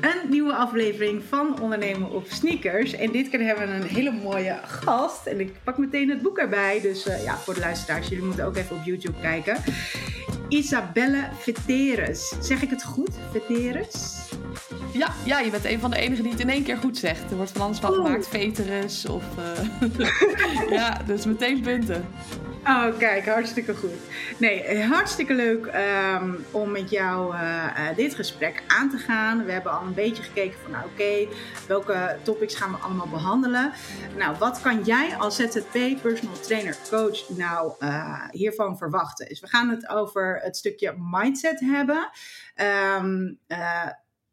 een nieuwe aflevering van Ondernemen op Sneakers. En dit keer hebben we een hele mooie gast. En ik pak meteen het boek erbij. Dus uh, ja, voor de luisteraars, jullie moeten ook even op YouTube kijken. Isabelle Veteres. Zeg ik het goed? Veteres? Ja, ja, je bent een van de enigen die het in één keer goed zegt. Er wordt van alles van gemaakt, Veteres of... Uh... ja, dus meteen punten. Oh, kijk, hartstikke goed. Nee, hartstikke leuk um, om met jou uh, uh, dit gesprek aan te gaan. We hebben al een beetje gekeken van, nou oké, welke topics gaan we allemaal behandelen? Nou, wat kan jij als ZZP, personal trainer, coach, nou hiervan verwachten? Dus we gaan het over het stukje mindset hebben. Um,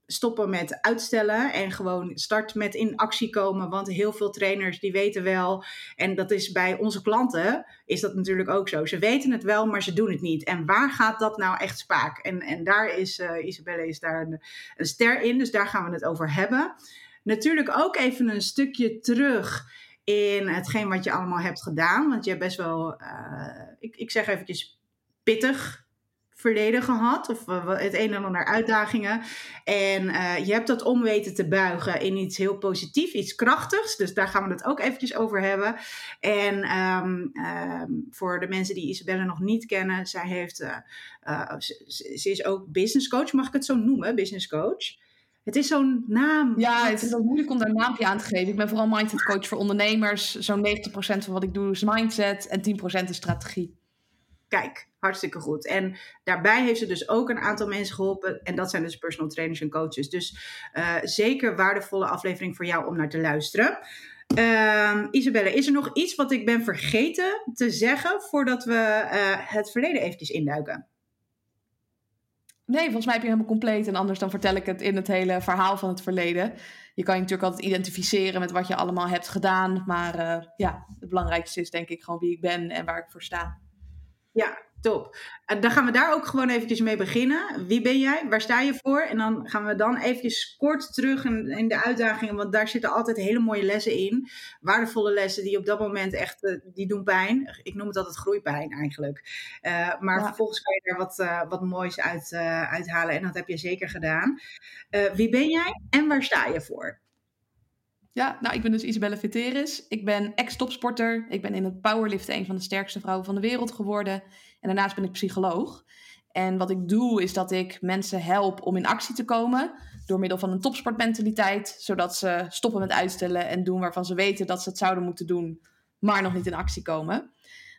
stoppen met uitstellen en gewoon start met in actie komen. Want heel veel trainers die weten wel, en dat is bij onze klanten, is dat natuurlijk ook zo. Ze weten het wel, maar ze doen het niet. En waar gaat dat nou echt spaak? En, en daar is uh, Isabelle is daar een, een ster in, dus daar gaan we het over hebben. Natuurlijk ook even een stukje terug in hetgeen wat je allemaal hebt gedaan. Want je hebt best wel, uh, ik, ik zeg eventjes pittig verleden gehad. Of het een en ander uitdagingen. En uh, je hebt dat om weten te buigen in iets heel positiefs, iets krachtigs. Dus daar gaan we het ook eventjes over hebben. En um, um, voor de mensen die Isabelle nog niet kennen, zij heeft, uh, uh, ze, ze, is ook business coach, mag ik het zo noemen, business coach. Het is zo'n naam. Ja, het is ook moeilijk om daar een naampje aan te geven. Ik ben vooral mindset coach voor ondernemers. Zo'n 90% van wat ik doe is mindset en 10% is strategie. Kijk, hartstikke goed. En daarbij heeft ze dus ook een aantal mensen geholpen. En dat zijn dus personal trainers en coaches. Dus uh, zeker waardevolle aflevering voor jou om naar te luisteren. Uh, Isabelle, is er nog iets wat ik ben vergeten te zeggen voordat we uh, het verleden eventjes induiken? Nee, volgens mij heb je helemaal compleet. En anders dan vertel ik het in het hele verhaal van het verleden. Je kan je natuurlijk altijd identificeren met wat je allemaal hebt gedaan. Maar uh, ja, het belangrijkste is denk ik gewoon wie ik ben en waar ik voor sta. Ja, top. En dan gaan we daar ook gewoon eventjes mee beginnen. Wie ben jij? Waar sta je voor? En dan gaan we dan eventjes kort terug in, in de uitdagingen, want daar zitten altijd hele mooie lessen in. Waardevolle lessen die op dat moment echt, uh, die doen pijn. Ik noem het altijd groeipijn eigenlijk. Uh, maar ja. vervolgens kan je er wat, uh, wat moois uit uithalen en dat heb je zeker gedaan. wie ben jij en waar sta je voor? Ja, nou, ik ben dus Isabelle Veteris. Ik ben ex-topsporter. Ik ben in het powerliften een van de sterkste vrouwen van de wereld geworden. En daarnaast ben ik psycholoog. En wat ik doe, is dat ik mensen help om in actie te komen. Door middel van een topsportmentaliteit. Zodat ze stoppen met uitstellen en doen waarvan ze weten dat ze het zouden moeten doen. Maar nog niet in actie komen.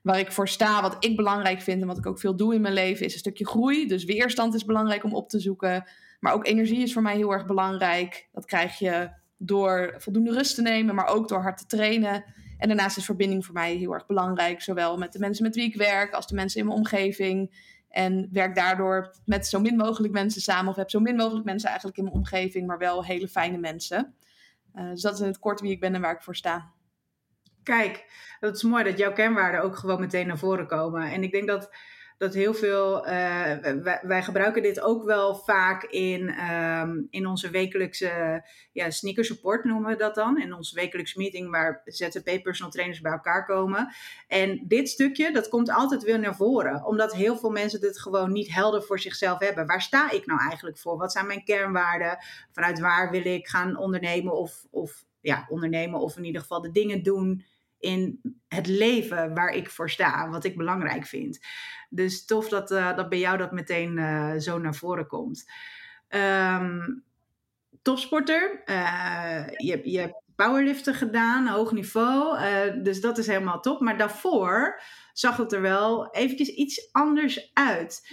Waar ik voor sta, wat ik belangrijk vind en wat ik ook veel doe in mijn leven, is een stukje groei. Dus weerstand is belangrijk om op te zoeken. Maar ook energie is voor mij heel erg belangrijk. Dat krijg je door voldoende rust te nemen, maar ook door hard te trainen. En daarnaast is verbinding voor mij heel erg belangrijk, zowel met de mensen met wie ik werk als de mensen in mijn omgeving. En werk daardoor met zo min mogelijk mensen samen, of heb zo min mogelijk mensen eigenlijk in mijn omgeving, maar wel hele fijne mensen. Uh, dus dat is in het kort wie ik ben en waar ik voor sta. Kijk, dat is mooi dat jouw kenwaarden ook gewoon meteen naar voren komen. En ik denk dat dat heel veel, uh, wij, gebruiken dit ook wel vaak in, um, in onze wekelijkse ja, sneaker support noemen we dat dan. In onze wekelijkse meeting waar ZZP personal trainers bij elkaar komen. En dit stukje, dat komt altijd weer naar voren. Omdat heel veel mensen dit gewoon niet helder voor zichzelf hebben. Waar sta ik nou eigenlijk voor? Wat zijn mijn kernwaarden? Vanuit waar wil ik gaan ondernemen of, of ja, ondernemen of in ieder geval de dingen doen in het leven waar ik voor sta, wat ik belangrijk vind. Dus tof dat, uh, dat bij jou dat meteen uh, zo naar voren komt. Um, topsporter, uh, je, je hebt powerliften gedaan, hoog niveau, dus dat is helemaal top. Maar daarvoor zag het er wel eventjes iets anders uit.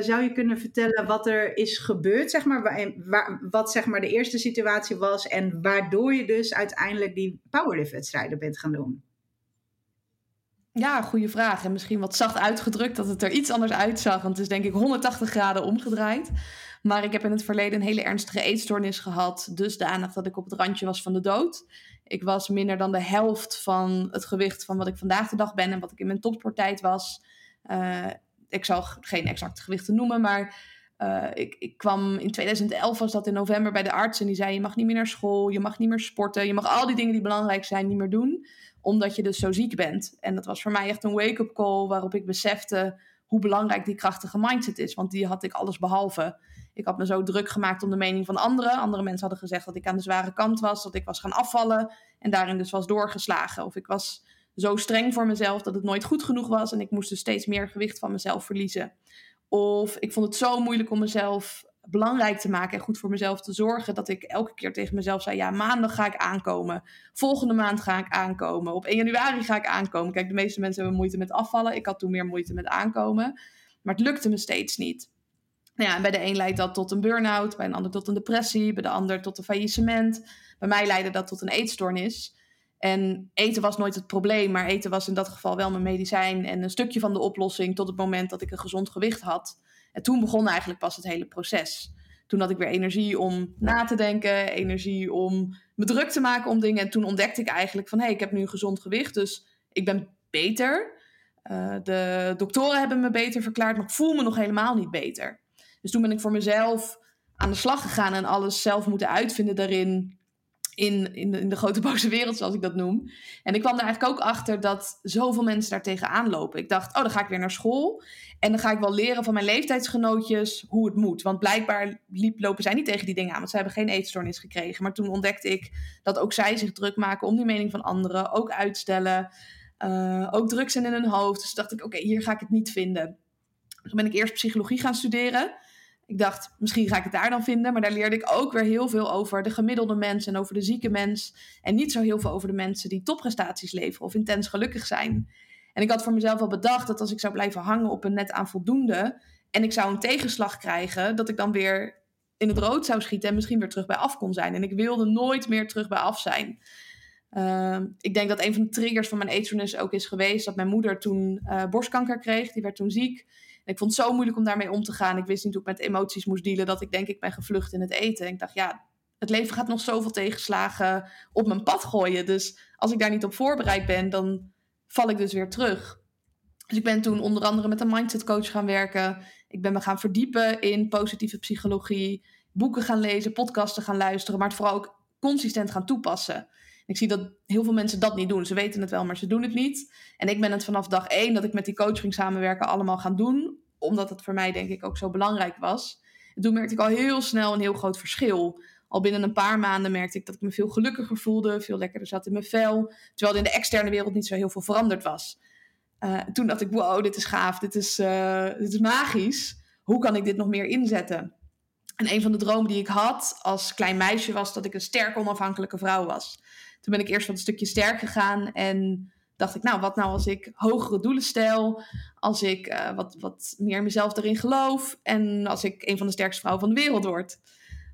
zou je kunnen vertellen wat er is gebeurd, zeg maar, wat zeg maar de eerste situatie was en waardoor je dus uiteindelijk die powerliftwedstrijden bent gaan doen? Ja, goede vraag. En misschien wat zacht uitgedrukt dat het er iets anders uitzag. Want het is denk ik 180 graden omgedraaid. Maar ik heb in het verleden een hele ernstige eetstoornis gehad. Dus danig dat ik op het randje was van de dood. Ik was minder dan de helft van het gewicht van wat ik vandaag de dag ben en wat ik in mijn topsporttijd was. Uh, ik zal geen exacte gewichten noemen, maar uh, ik, ik kwam in 2011 was dat in november bij de arts en die zei je mag niet meer naar school, je mag niet meer sporten, je mag al die dingen die belangrijk zijn niet meer doen omdat je dus zo ziek bent. En dat was voor mij echt een wake-up call waarop ik besefte hoe belangrijk die krachtige mindset is. Want die had ik alles behalve. Ik had me zo druk gemaakt om de mening van anderen. Andere mensen hadden gezegd dat ik aan de zware kant was, dat ik was gaan afvallen en daarin dus was doorgeslagen. Of ik was zo streng voor mezelf dat het nooit goed genoeg was en ik moest dus steeds meer gewicht van mezelf verliezen. Of ik vond het zo moeilijk om mezelf belangrijk te maken en goed voor mezelf te zorgen, dat ik elke keer tegen mezelf zei: Ja, maandag ga ik aankomen. Volgende maand ga ik aankomen. Op 1 januari ga ik aankomen. Kijk, de meeste mensen hebben moeite met afvallen. Ik had toen meer moeite met aankomen. Maar het lukte me steeds niet. Nou ja, bij de een leidt dat tot een burn-out, bij een ander tot een depressie, bij de ander tot een faillissement. Bij mij leidde dat tot een eetstoornis. En eten was nooit het probleem, maar eten was in dat geval wel mijn medicijn en een stukje van de oplossing tot het moment dat ik een gezond gewicht had. En toen begon eigenlijk pas het hele proces. Toen had ik weer energie om na te denken, energie om me druk te maken om dingen. En toen ontdekte ik eigenlijk van hé, hey, ik heb nu een gezond gewicht, dus ik ben beter. Uh, de doktoren hebben me beter verklaard, maar ik voel me nog helemaal niet beter. Dus toen ben ik voor mezelf aan de slag gegaan en alles zelf moeten uitvinden daarin. In, in, de, in de grote boze wereld, zoals ik dat noem. En ik kwam er eigenlijk ook achter dat zoveel mensen daar tegenaan lopen. Ik dacht, oh, dan ga ik weer naar school. En dan ga ik wel leren van mijn leeftijdsgenootjes hoe het moet. Want blijkbaar liep, lopen zij niet tegen die dingen aan. Want zij hebben geen eetstoornis gekregen. Maar toen ontdekte ik dat ook zij zich druk maken om die mening van anderen. Ook uitstellen. Uh, ook druk zijn in hun hoofd. Dus dacht ik, oké, hier ga ik het niet vinden. Toen ben ik eerst psychologie gaan studeren. Ik dacht, misschien ga ik het daar dan vinden. Maar daar leerde ik ook weer heel veel over de gemiddelde mens en over de zieke mens. En niet zo heel veel over de mensen die topprestaties leveren of intens gelukkig zijn. En ik had voor mezelf al bedacht dat als ik zou blijven hangen op een net aan voldoende. en ik zou een tegenslag krijgen, dat ik dan weer in het rood zou schieten en misschien weer terug bij af kon zijn. En ik wilde nooit meer terug bij af zijn. Ehm, ik denk dat een van de triggers van mijn eetstoornis ook is geweest dat mijn moeder toen uh, borstkanker kreeg. Die werd toen ziek ik vond het zo moeilijk om daarmee om te gaan. Ik wist niet hoe ik met emoties moest dealen, dat ik denk ik ben gevlucht in het eten. En ik dacht, ja, het leven gaat nog zoveel tegenslagen op mijn pad gooien. Dus als ik daar niet op voorbereid ben, dan val ik dus weer terug. Dus ik ben toen onder andere met een mindset coach gaan werken. Ik ben me gaan verdiepen in positieve psychologie, boeken gaan lezen, podcasten gaan luisteren, maar het vooral ook consistent gaan toepassen. Ik zie dat heel veel mensen dat niet doen. Ze weten het wel, maar ze doen het niet. En ik ben het vanaf dag één dat ik met die coach ging samenwerken allemaal gaan doen. Omdat het voor mij denk ik ook zo belangrijk was. En toen merkte ik al heel snel een heel groot verschil. Al binnen een paar maanden merkte ik dat ik me veel gelukkiger voelde. Veel lekkerder zat in mijn vel. Terwijl er in de externe wereld niet zo heel veel veranderd was. Uh, toen dacht ik, wow, dit is gaaf. Dit is, uh, dit is magisch. Hoe kan ik dit nog meer inzetten? En een van de dromen die ik had als klein meisje was dat ik een sterke onafhankelijke vrouw was. Toen ben ik eerst wat een stukje sterk gegaan en dacht ik, nou, wat nou als ik hogere doelen stel, als ik uh, wat, wat meer mezelf erin geloof en als ik een van de sterkste vrouwen van de wereld word.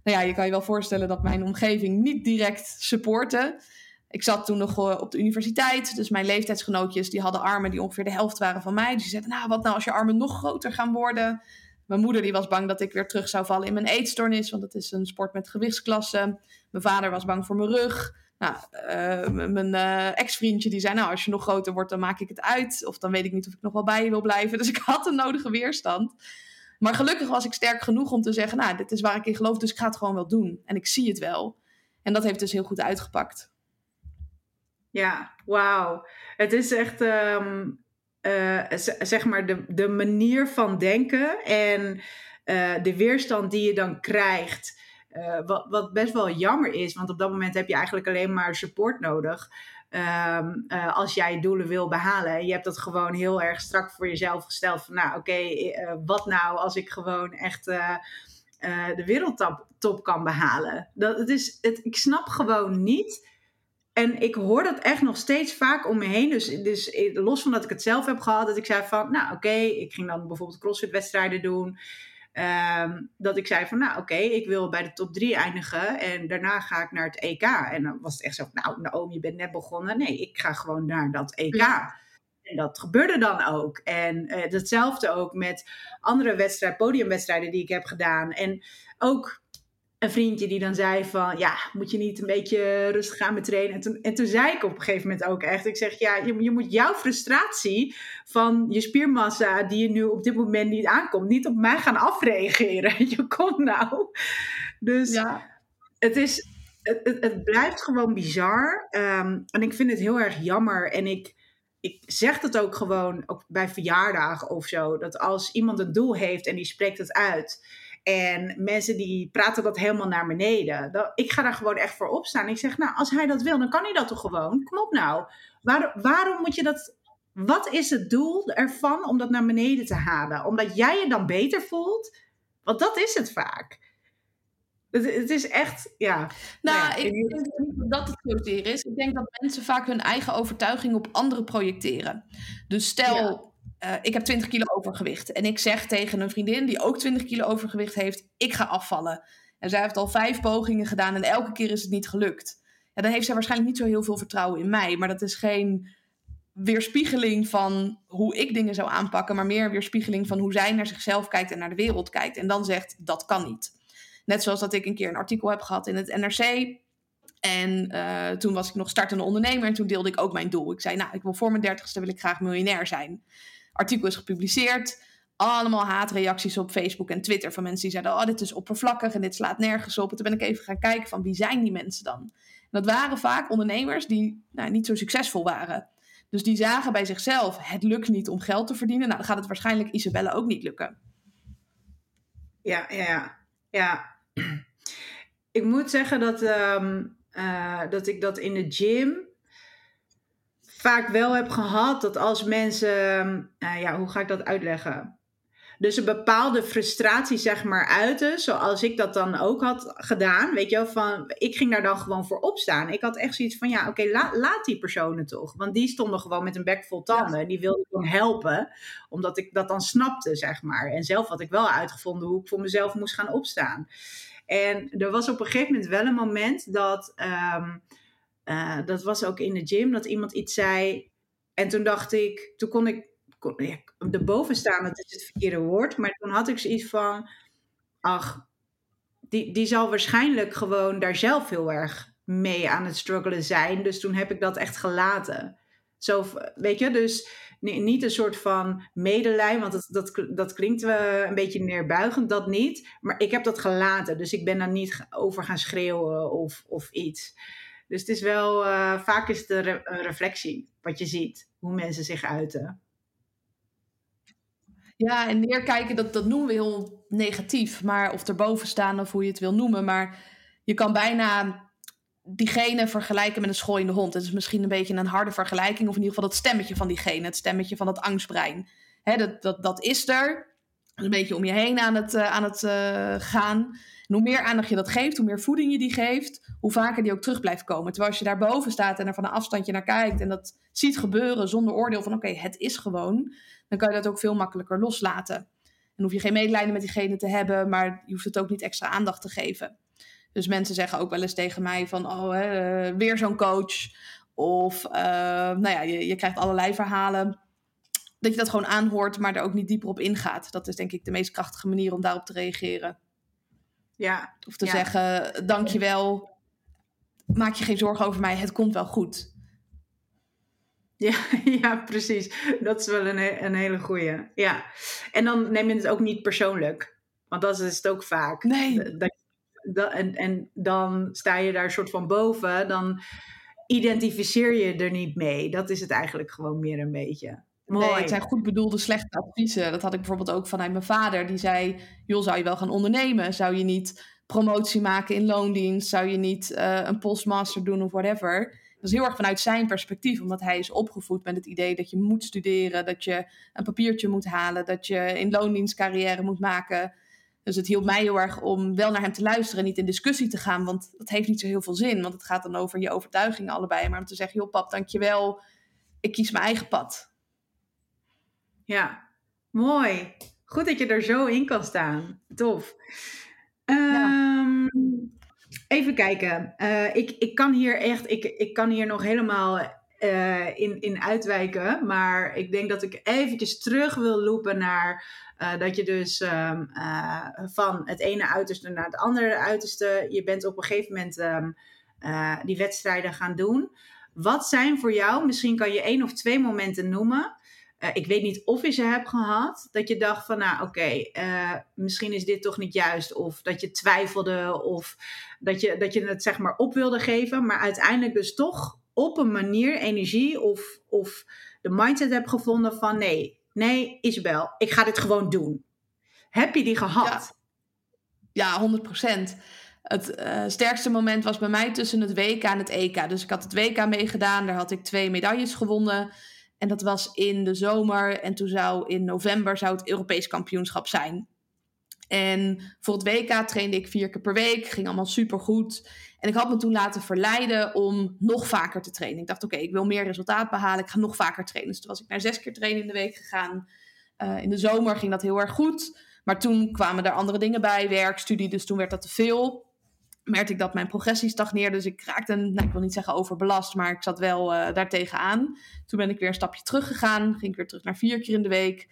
Nou ja, je kan je wel voorstellen dat mijn omgeving niet direct supportte. Ik zat toen nog uh, op de universiteit, dus mijn leeftijdsgenootjes die hadden armen die ongeveer de helft waren van mij. Die zeiden, nou, wat nou als je armen nog groter gaan worden? Mijn moeder die was bang dat ik weer terug zou vallen in mijn eetstoornis, want het is een sport met gewichtsklassen. Mijn vader was bang voor mijn rug. Nou, uh, mijn uh, ex-vriendje die zei, nou, als je nog groter wordt, dan maak ik het uit. Of dan weet ik niet of ik nog wel bij je wil blijven. Dus ik had een nodige weerstand. Maar gelukkig was ik sterk genoeg om te zeggen, nou, dit is waar ik in geloof, dus ik ga het gewoon wel doen. En ik zie het wel. En dat heeft dus heel goed uitgepakt. Ja, wauw. Het is echt, um, uh, zeg maar, de, de manier van denken en de weerstand die je dan krijgt uh, wat, wat best wel jammer is, want op dat moment heb je eigenlijk alleen maar support nodig. Um, uh, als jij doelen wil behalen. Je hebt dat gewoon heel erg strak voor jezelf gesteld. Van nou, oké, uh, wat nou als ik gewoon echt de wereldtop top kan behalen? Dat, is, het, ik snap gewoon niet. En ik hoor dat echt nog steeds vaak om me heen. Dus, dus los van dat ik het zelf heb gehad, dat ik zei van, nou oké, ik ging dan bijvoorbeeld crossfit wedstrijden doen. Um, dat ik zei van, nou oké, okay, ik wil bij de top 3 eindigen en daarna ga ik naar het EK. En dan was het echt zo, nou Naomi, je bent net begonnen. Nee, ik ga gewoon naar dat EK. Ja. En dat gebeurde dan ook. En uh, hetzelfde ook met andere wedstrijden, podiumwedstrijden die ik heb gedaan. En ook een vriendje die dan zei van, ja, moet je niet een beetje rustig gaan met trainen? En toen, en toen zei ik op een gegeven moment ook echt, ik zeg, ja, je, je moet jouw frustratie van je spiermassa die je nu op dit moment niet aankomt, niet op mij gaan afreageren. Je komt nou. Dus ja. het is, het, het, het, blijft gewoon bizar. Um, en ik vind het heel erg jammer. En ik, ik zeg het ook gewoon ook bij verjaardagen of zo. Dat als iemand een doel heeft en die spreekt het uit. En mensen die praten dat helemaal naar beneden. Ik ga daar gewoon echt voor opstaan. Ik zeg, nou, als hij dat wil, dan kan hij dat toch gewoon? Kom op nou. Waar, waarom moet je dat... Wat is het doel ervan om dat naar beneden te halen? Omdat jij je dan beter voelt? Want dat is het vaak. Het, het is echt, ja. Nou, ja, ik denk niet dat het zozeer is. Ik denk dat mensen vaak hun eigen overtuiging op anderen projecteren. Dus stel, uh, ik heb 20 kilo overgewicht. En ik zeg tegen een vriendin die ook 20 kilo overgewicht heeft: ik ga afvallen. En zij heeft al vijf pogingen gedaan en elke keer is het niet gelukt. Ja, dan heeft zij waarschijnlijk niet zo heel veel vertrouwen in mij. Maar dat is geen weerspiegeling van hoe ik dingen zou aanpakken, maar meer weerspiegeling van hoe zij naar zichzelf kijkt en naar de wereld kijkt. En dan zegt dat kan niet. Net zoals dat ik een keer een artikel heb gehad in het NRC. En uh, toen was ik nog startende ondernemer en toen deelde ik ook mijn doel. Ik zei, nou, ik wil voor mijn dertigste wil ik graag miljonair zijn. Artikel is gepubliceerd. Allemaal haatreacties op Facebook en Twitter van mensen die zeiden, oh, dit is oppervlakkig en dit slaat nergens op. En toen ben ik even gaan kijken van, wie zijn die mensen dan? Dat waren vaak ondernemers die nou, niet zo succesvol waren. Dus die zagen bij zichzelf, het lukt niet om geld te verdienen. Nou, dan gaat het waarschijnlijk Isabelle ook niet lukken. Ja, ja, ja. Ik moet zeggen dat, um, uh, dat ik dat in de gym vaak wel heb gehad. Dat als mensen, uh, ja, hoe ga ik dat uitleggen? Dus een bepaalde frustratie, zeg maar, uiten. Zoals ik dat dan ook had gedaan. Weet je wel, van ik ging daar dan gewoon voor opstaan. Ik had echt zoiets van: ja, oké, okay, la, laat die personen toch. Want die stonden gewoon met een bek vol tanden. Ja. Die wilden gewoon helpen, omdat ik dat dan snapte, zeg maar. En zelf had ik wel uitgevonden hoe ik voor mezelf moest gaan opstaan. En er was op een gegeven moment wel een moment dat. Um, uh, dat was ook in de gym, dat iemand iets zei. En toen dacht ik, toen kon ik de bovenstaande, dat is het verkeerde woord. Maar toen had ik zoiets van, ach, die, die zal waarschijnlijk gewoon daar zelf heel erg mee aan het struggelen zijn. Dus toen heb ik dat echt gelaten. Zo, weet je, dus niet een soort van medelij, want dat, dat, dat klinkt uh, een beetje neerbuigend, dat niet. Maar ik heb dat gelaten, dus ik ben daar niet over gaan schreeuwen of, of iets. Dus het is wel, uh, vaak is het een, re een reflectie wat je ziet, hoe mensen zich uiten. Ja, en neerkijken, dat, dat noemen we heel negatief. Maar of erboven staan of hoe je het wil noemen. Maar je kan bijna diegene vergelijken met een schooiende hond. Het is misschien een beetje een harde vergelijking. Of in ieder geval dat stemmetje van diegene. Het stemmetje van dat angstbrein. Dat, dat, dat is er. Een beetje om je heen aan het, uh, aan het uh, gaan. En hoe meer aandacht je dat geeft, hoe meer voeding je die geeft, hoe vaker die ook terug blijft komen. Terwijl als je daarboven staat en er van een afstandje naar kijkt en dat ziet gebeuren zonder oordeel van oké, het is gewoon, dan kan je dat ook veel makkelijker loslaten. En hoef je geen medelijden met diegene te hebben, maar je hoeft het ook niet extra aandacht te geven. Dus mensen zeggen ook wel eens tegen mij van, oh, hè, weer zo'n coach. Of, nou ja, je, je krijgt allerlei verhalen. Dat je dat gewoon aanhoort, maar er ook niet dieper op ingaat. Dat is denk ik de meest krachtige manier om daarop te reageren. Ja. Of te ja. zeggen, dankjewel, maak je geen zorgen over mij, het komt wel goed. Ja, ja, precies. Dat is wel een, een hele goeie. Ja. En dan neem je het ook niet persoonlijk. Want dat is het ook vaak. Nee. Dat, dat, en, en dan sta je daar soort van boven. Dan identificeer je er niet mee. Dat is het eigenlijk gewoon meer een beetje. Mooi. Nee, het zijn goed bedoelde slechte adviezen. Dat had ik bijvoorbeeld ook vanuit mijn vader. Die zei, joh, zou je wel gaan ondernemen? Zou je niet promotie maken in loondienst? Zou je niet uh, een postmaster doen of whatever? Dat is heel erg vanuit zijn perspectief, omdat hij is opgevoed met het idee dat je moet studeren, dat je een papiertje moet halen, dat je in loondienst carrière moet maken. Dus het hielp mij heel erg om wel naar hem te luisteren en niet in discussie te gaan, want dat heeft niet zo heel veel zin, want het gaat dan over je overtuigingen allebei. Maar om te zeggen, joh pap, dankjewel, ik kies mijn eigen pad. Ja, mooi. Goed dat je er zo in kan staan. Tof. Um, Even kijken. Uh, ik, ik kan hier echt, ik, ik kan hier nog helemaal uh, in, in uitwijken. Maar ik denk dat ik eventjes terug wil lopen naar uh, dat je dus um, van het ene uiterste naar het andere uiterste, je bent op een gegeven moment um, die wedstrijden gaan doen. Wat zijn voor jou, misschien kan je één of twee momenten noemen, uh, ik weet niet of je ze hebt gehad, dat je dacht van, nou oké, uh, misschien is dit toch niet juist. Of dat je twijfelde of dat je, dat je het zeg maar op wilde geven. Maar uiteindelijk dus toch op een manier energie of, of de mindset hebt gevonden van nee, nee Isabel, ik ga dit gewoon doen. Heb je die gehad? Ja, ja 100% Het uh, sterkste moment was bij mij tussen het WK en het EK. Dus ik had het WK meegedaan, daar had ik twee medailles gewonnen. En dat was in de zomer. En toen zou in november zou het Europees kampioenschap zijn. En voor het WK trainde ik vier keer per week. Ging allemaal super goed. En ik had me toen laten verleiden om nog vaker te trainen. Ik dacht, oké, ik wil meer resultaat behalen. Ik ga nog vaker trainen. Dus toen was ik naar zes keer trainen in de week gegaan. Uh, in de zomer ging dat heel erg goed. Maar toen kwamen er andere dingen bij, werk, studie. Dus toen werd dat te veel. Merkte ik dat mijn progressie stagneerde. Dus ik raakte, nou, ik wil niet zeggen overbelast, maar ik zat wel uh, daartegen aan. Toen ben ik weer een stapje teruggegaan. Ging ik weer terug naar vier keer in de week.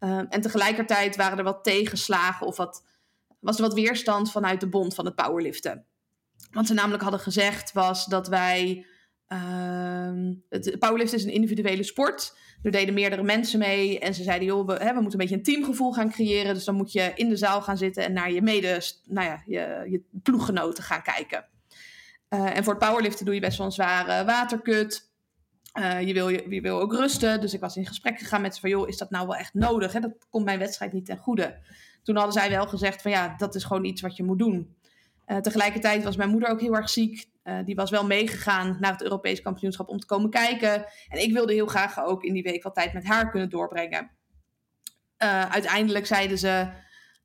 Uh, en tegelijkertijd waren er wat tegenslagen of wat, was er wat weerstand vanuit de bond van het powerliften. Wat ze namelijk hadden gezegd was dat wij. Uh, het powerliften is een individuele sport. Er deden meerdere mensen mee. En ze zeiden: joh, we, hè, we moeten een beetje een teamgevoel gaan creëren. Dus dan moet je in de zaal gaan zitten en naar je mede, nou ja, je, je ploeggenoten gaan kijken. Uh, en voor het powerliften doe je best wel een zware waterkut. Uh, je, wil, je, je, wil ook rusten. Dus ik was in gesprek gegaan met ze van, joh, is dat nou wel echt nodig? Hè? Dat komt mijn wedstrijd niet ten goede. Toen hadden zij wel gezegd van, ja, dat is gewoon iets wat je moet doen. Uh, tegelijkertijd was mijn moeder ook heel erg ziek. Uh, die was wel meegegaan naar het Europees kampioenschap om te komen kijken. En ik wilde heel graag ook in die week wat tijd met haar kunnen doorbrengen. uiteindelijk zeiden ze,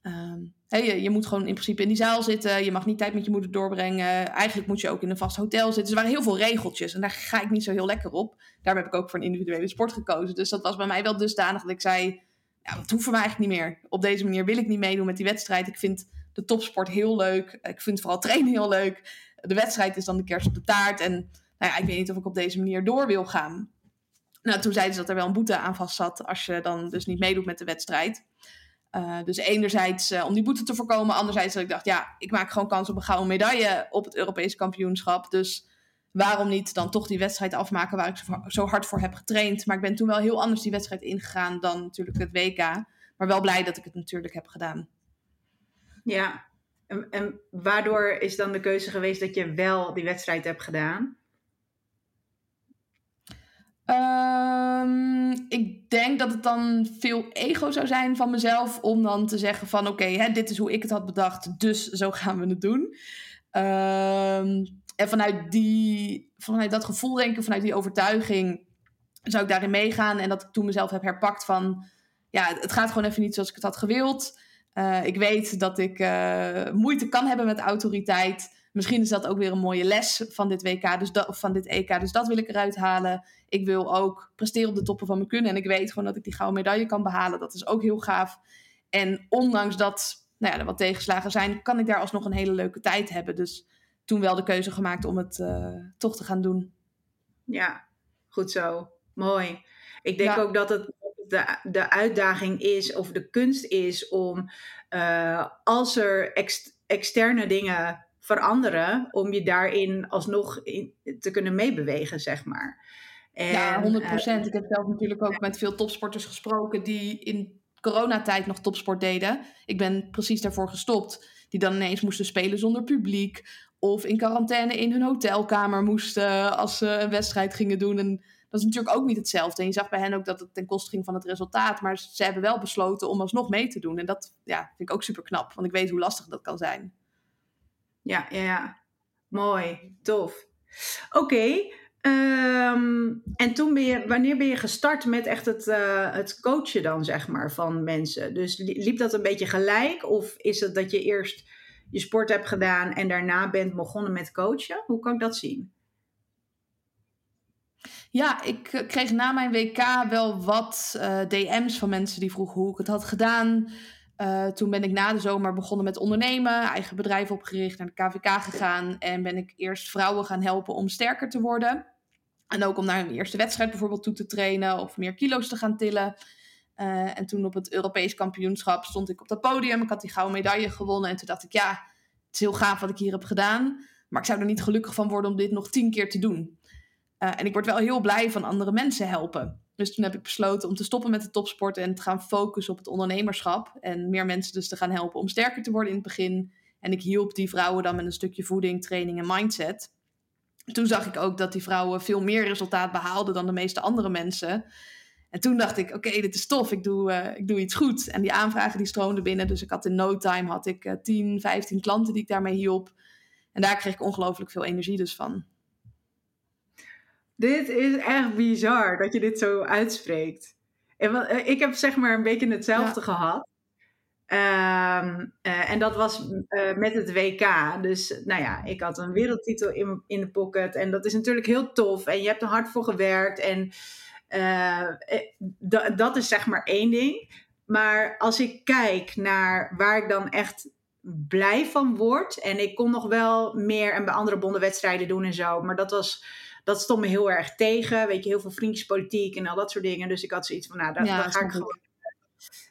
ehm, je, moet gewoon in principe in die zaal zitten. Je mag niet tijd met je moeder doorbrengen. Eigenlijk moet je ook in een vast hotel zitten. Dus er waren heel veel regeltjes. En daar ga ik niet zo heel lekker op. Daar heb ik ook voor een individuele sport gekozen. Dus dat was bij mij wel dusdanig dat ik zei... Ja, dat hoeft voor mij eigenlijk niet meer. Op deze manier wil ik niet meedoen met die wedstrijd. Ik vind de topsport heel leuk. Ik vind vooral trainen heel leuk. De wedstrijd is dan de kerst op de taart. En nou ja, ik weet niet of ik op deze manier door wil gaan. Nou, toen zeiden ze dat er wel een boete aan vast zat... als je dan dus niet meedoet met de wedstrijd. Uh, dus enerzijds uh, om die boete te voorkomen. Anderzijds dat ik dacht, ja, ik maak gewoon kans op een gouden medaille op het Europese kampioenschap. Dus waarom niet dan toch die wedstrijd afmaken waar ik zo, zo, hard voor heb getraind. Maar ik ben toen wel heel anders die wedstrijd ingegaan dan natuurlijk het WK. Maar wel blij dat ik het natuurlijk heb gedaan. Ja, en, en waardoor is dan de keuze geweest dat je wel die wedstrijd hebt gedaan? Um, ik denk dat het dan veel ego zou zijn van mezelf om dan te zeggen van oké, okay, dit is hoe ik het had bedacht, dus zo gaan we het doen. Um, en vanuit, die, vanuit dat gevoel denken, vanuit die overtuiging, zou ik daarin meegaan. En dat ik toen mezelf heb herpakt van ja, het gaat gewoon even niet zoals ik het had gewild. Uh, ik weet dat ik uh, moeite kan hebben met autoriteit. Misschien is dat ook weer een mooie les van dit WK, dus dat, of van dit EK. Dus dat wil ik eruit halen. Ik wil ook presteren op de toppen van mijn kunnen. En ik weet gewoon dat ik die gouden medaille kan behalen. Dat is ook heel gaaf. En ondanks dat nou ja, er wat tegenslagen zijn, kan ik daar alsnog een hele leuke tijd hebben. Dus toen wel de keuze gemaakt om het uh, toch te gaan doen. Ja, goed zo. Mooi. Ik denk ook dat het de, de uitdaging is, of de kunst is, om uh, als er ex, externe dingen veranderen om je daarin alsnog in, te kunnen meebewegen, zeg maar. En, ja, 100 uh, procent. ik heb zelf natuurlijk ook met veel topsporters gesproken die in coronatijd nog topsport deden. Ik ben precies daarvoor gestopt. Die dan ineens moesten spelen zonder publiek. Of in quarantaine in hun hotelkamer moesten als ze een wedstrijd gingen doen. En dat is natuurlijk ook niet hetzelfde. En je zag bij hen ook dat het ten koste ging van het resultaat. Maar ze hebben wel besloten om alsnog mee te doen. En dat ja, vind ik ook super knap. Want ik weet hoe lastig dat kan zijn. Ja, ja, ja. Mooi, tof. Oké. Ehm, en toen ben je, wanneer ben je gestart met echt het, uh, het coachen dan, zeg maar, van mensen? Dus liep dat een beetje gelijk? Of is het dat je eerst je sport hebt gedaan en daarna bent begonnen met coachen? Hoe kan ik dat zien? Ja, ik eh, kreeg na mijn WK wel wat uh, DM's van mensen die vroegen hoe ik het had gedaan. Uh, toen ben ik na de zomer begonnen met ondernemen, eigen bedrijf opgericht, naar de KVK gegaan en ben ik eerst vrouwen gaan helpen om sterker te worden. En ook om naar hun eerste wedstrijd bijvoorbeeld toe te trainen of meer kilo's te gaan tillen. En toen op het Europees kampioenschap stond ik op dat podium. Ik had die gouden medaille gewonnen. En toen dacht ik, ja, het is heel gaaf wat ik hier heb gedaan. Maar ik zou er niet gelukkig van worden om dit nog tien keer te doen. Uh, en ik word wel heel blij van andere mensen helpen. Dus toen heb ik besloten om te stoppen met de topsport en te gaan focussen op het ondernemerschap. En meer mensen dus te gaan helpen om sterker te worden in het begin. En ik hielp die vrouwen dan met een stukje voeding, training en mindset. toen zag ik ook dat die vrouwen veel meer resultaat behaalden dan de meeste andere mensen. En toen dacht ik, oké, dit is tof, ik doe, uh, ik doe iets goed. En die aanvragen die stroomden binnen. Dus ik had in no time had ik uh, 10, 15 klanten die ik daarmee hielp. En daar kreeg ik ongelooflijk veel energie dus van. Dit is echt bizar dat je dit zo uitspreekt. En, uh, ik heb zeg maar een beetje hetzelfde ja. gehad. Um, uh, en dat was uh, met het WK. Dus nou ja, ik had een wereldtitel in, in de pocket. En dat is natuurlijk heel tof. En je hebt er hard voor gewerkt. En uh, dat is zeg maar één ding. Maar als ik kijk naar waar ik dan echt blij van word. En ik kon nog wel meer en bij andere bonden wedstrijden doen en zo. Maar dat was. Dat stond me heel erg tegen. Weet je, heel veel vriendjespolitiek en al dat soort dingen. Dus ik had zoiets van, nou, daar, ja, daar ga ik gewoon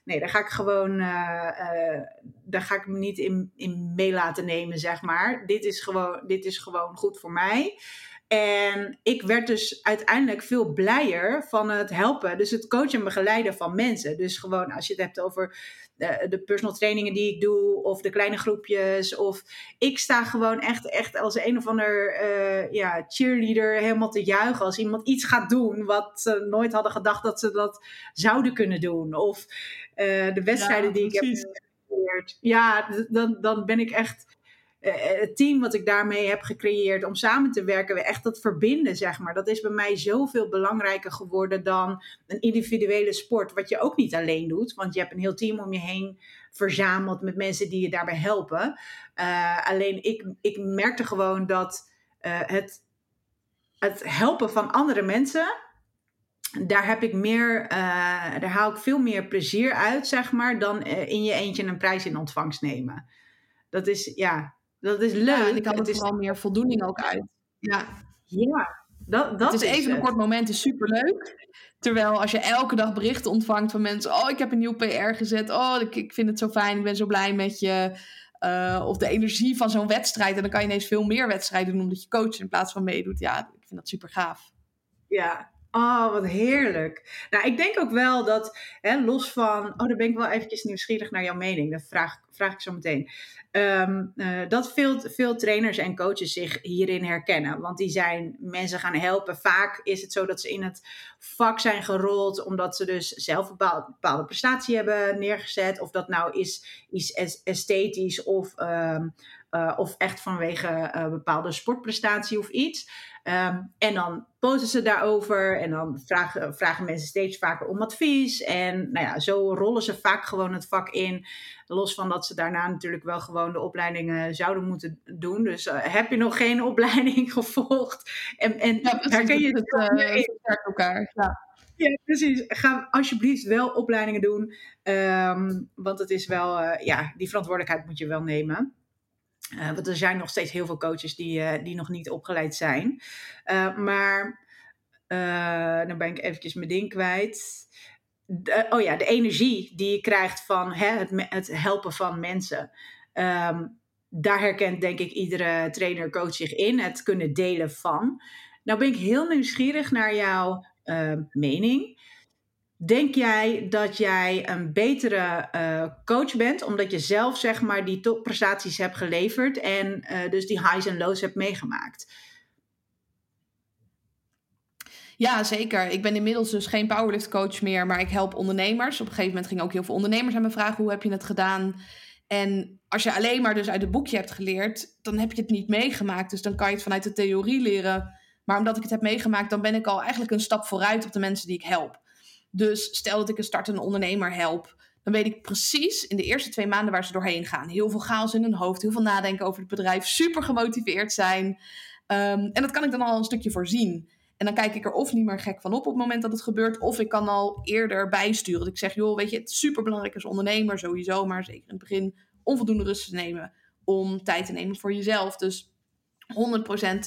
nee, daar ga ik gewoon, uh, uh, daar ga ik me niet in, in mee laten nemen, zeg maar. Dit is, gewoon, dit is gewoon goed voor mij. En ik werd dus uiteindelijk veel blijer van het helpen. Dus het coachen en begeleiden van mensen. Dus gewoon als je het hebt over de, de personal trainingen die ik doe. Of de kleine groepjes. Of ik sta gewoon echt, echt als een of ander uh, ja, cheerleader helemaal te juichen. Als iemand iets gaat doen wat ze nooit hadden gedacht dat ze dat zouden kunnen doen. Of uh, de wedstrijden ja, die ik heb. Ja, dan, dan ben ik echt het team wat ik daarmee heb gecreëerd om samen te werken, echt dat verbinden, zeg maar. Dat is bij mij zoveel belangrijker geworden dan een individuele sport, wat je ook niet alleen doet, want je hebt een heel team om je heen verzameld met mensen die je daarbij helpen. Uh, alleen ik, ik merkte gewoon dat het, het helpen van andere mensen, daar heb ik meer, daar haal ik veel meer plezier uit, zeg maar, dan in je eentje een prijs in ontvangst nemen. Dat is, ja, dat is leuk. Ja, en ik had er vooral meer voldoening ook uit. Ja, ja dat, dat het is, is even het. een kort moment, is superleuk. Terwijl als je elke dag berichten ontvangt van mensen... oh, ik heb een nieuw PR gezet. Oh, ik, ik vind het zo fijn, ik ben zo blij met je. Uh, of de energie van zo'n wedstrijd. En dan kan je ineens veel meer wedstrijden doen... omdat je coach in plaats van meedoet. Ja, ik vind dat super gaaf. Ja, Oh, wat heerlijk. Nou, ik denk ook wel dat, hè, los van, oh, daar ben ik wel eventjes nieuwsgierig naar jouw mening. Dat vraag, vraag ik zo meteen. Um, uh, dat veel, veel trainers en coaches zich hierin herkennen. Want die zijn mensen gaan helpen. Vaak is het zo dat ze in het vak zijn gerold, omdat ze dus zelf een bepaalde, prestatie hebben neergezet. Of dat nou is, is esthetisch of, um, uh, of echt vanwege uh, bepaalde sportprestatie of iets. Um, en dan posten ze daarover en dan vragen, vragen mensen steeds vaker om advies. En nou ja, zo rollen ze vaak gewoon het vak in. Los van dat ze daarna natuurlijk wel gewoon de opleidingen zouden moeten doen. Dus uh, heb je nog geen opleiding gevolgd? En, en ja, herken je het? uh, elkaar. Ja. Ja, precies. Ga alsjeblieft wel opleidingen doen. Um, want het is wel, uh, ja, die verantwoordelijkheid moet je wel nemen. Uh, want er zijn nog steeds heel veel coaches die, uh, die nog niet opgeleid zijn. Uh, maar dan ben ik eventjes mijn ding kwijt. Oh ja, de energie die je krijgt van hè, het, het, helpen van mensen. Um, daar herkent denk ik iedere trainer, coach zich in. Het kunnen delen van. Nou ben ik heel nieuwsgierig naar jouw mening. Denk jij dat jij een betere uh, coach bent, omdat je zelf zeg maar die topprestaties hebt geleverd en uh, dus die highs en lows hebt meegemaakt? Ja, zeker. Ik ben inmiddels dus geen powerlift coach meer, maar ik help ondernemers. Op een gegeven moment gingen ook heel veel ondernemers aan me vragen: hoe heb je het gedaan? En als je alleen maar dus uit het boekje hebt geleerd, dan heb je het niet meegemaakt. Dus dan kan je het vanuit de theorie leren. Maar omdat ik het heb meegemaakt, dan ben ik al eigenlijk een stap vooruit op de mensen die ik help. Dus stel dat ik een startende ondernemer help, dan weet ik precies in de eerste twee maanden waar ze doorheen gaan. Heel veel chaos in hun hoofd, heel veel nadenken over het bedrijf, super gemotiveerd zijn. Um, en dat kan ik dan al een stukje voorzien. En dan kijk ik er of niet meer gek van op op het moment dat het gebeurt, of ik kan al eerder bijsturen. Dat ik zeg, joh, weet je, het is super belangrijk als ondernemer sowieso, maar zeker in het begin onvoldoende rust te nemen om tijd te nemen voor jezelf. Dus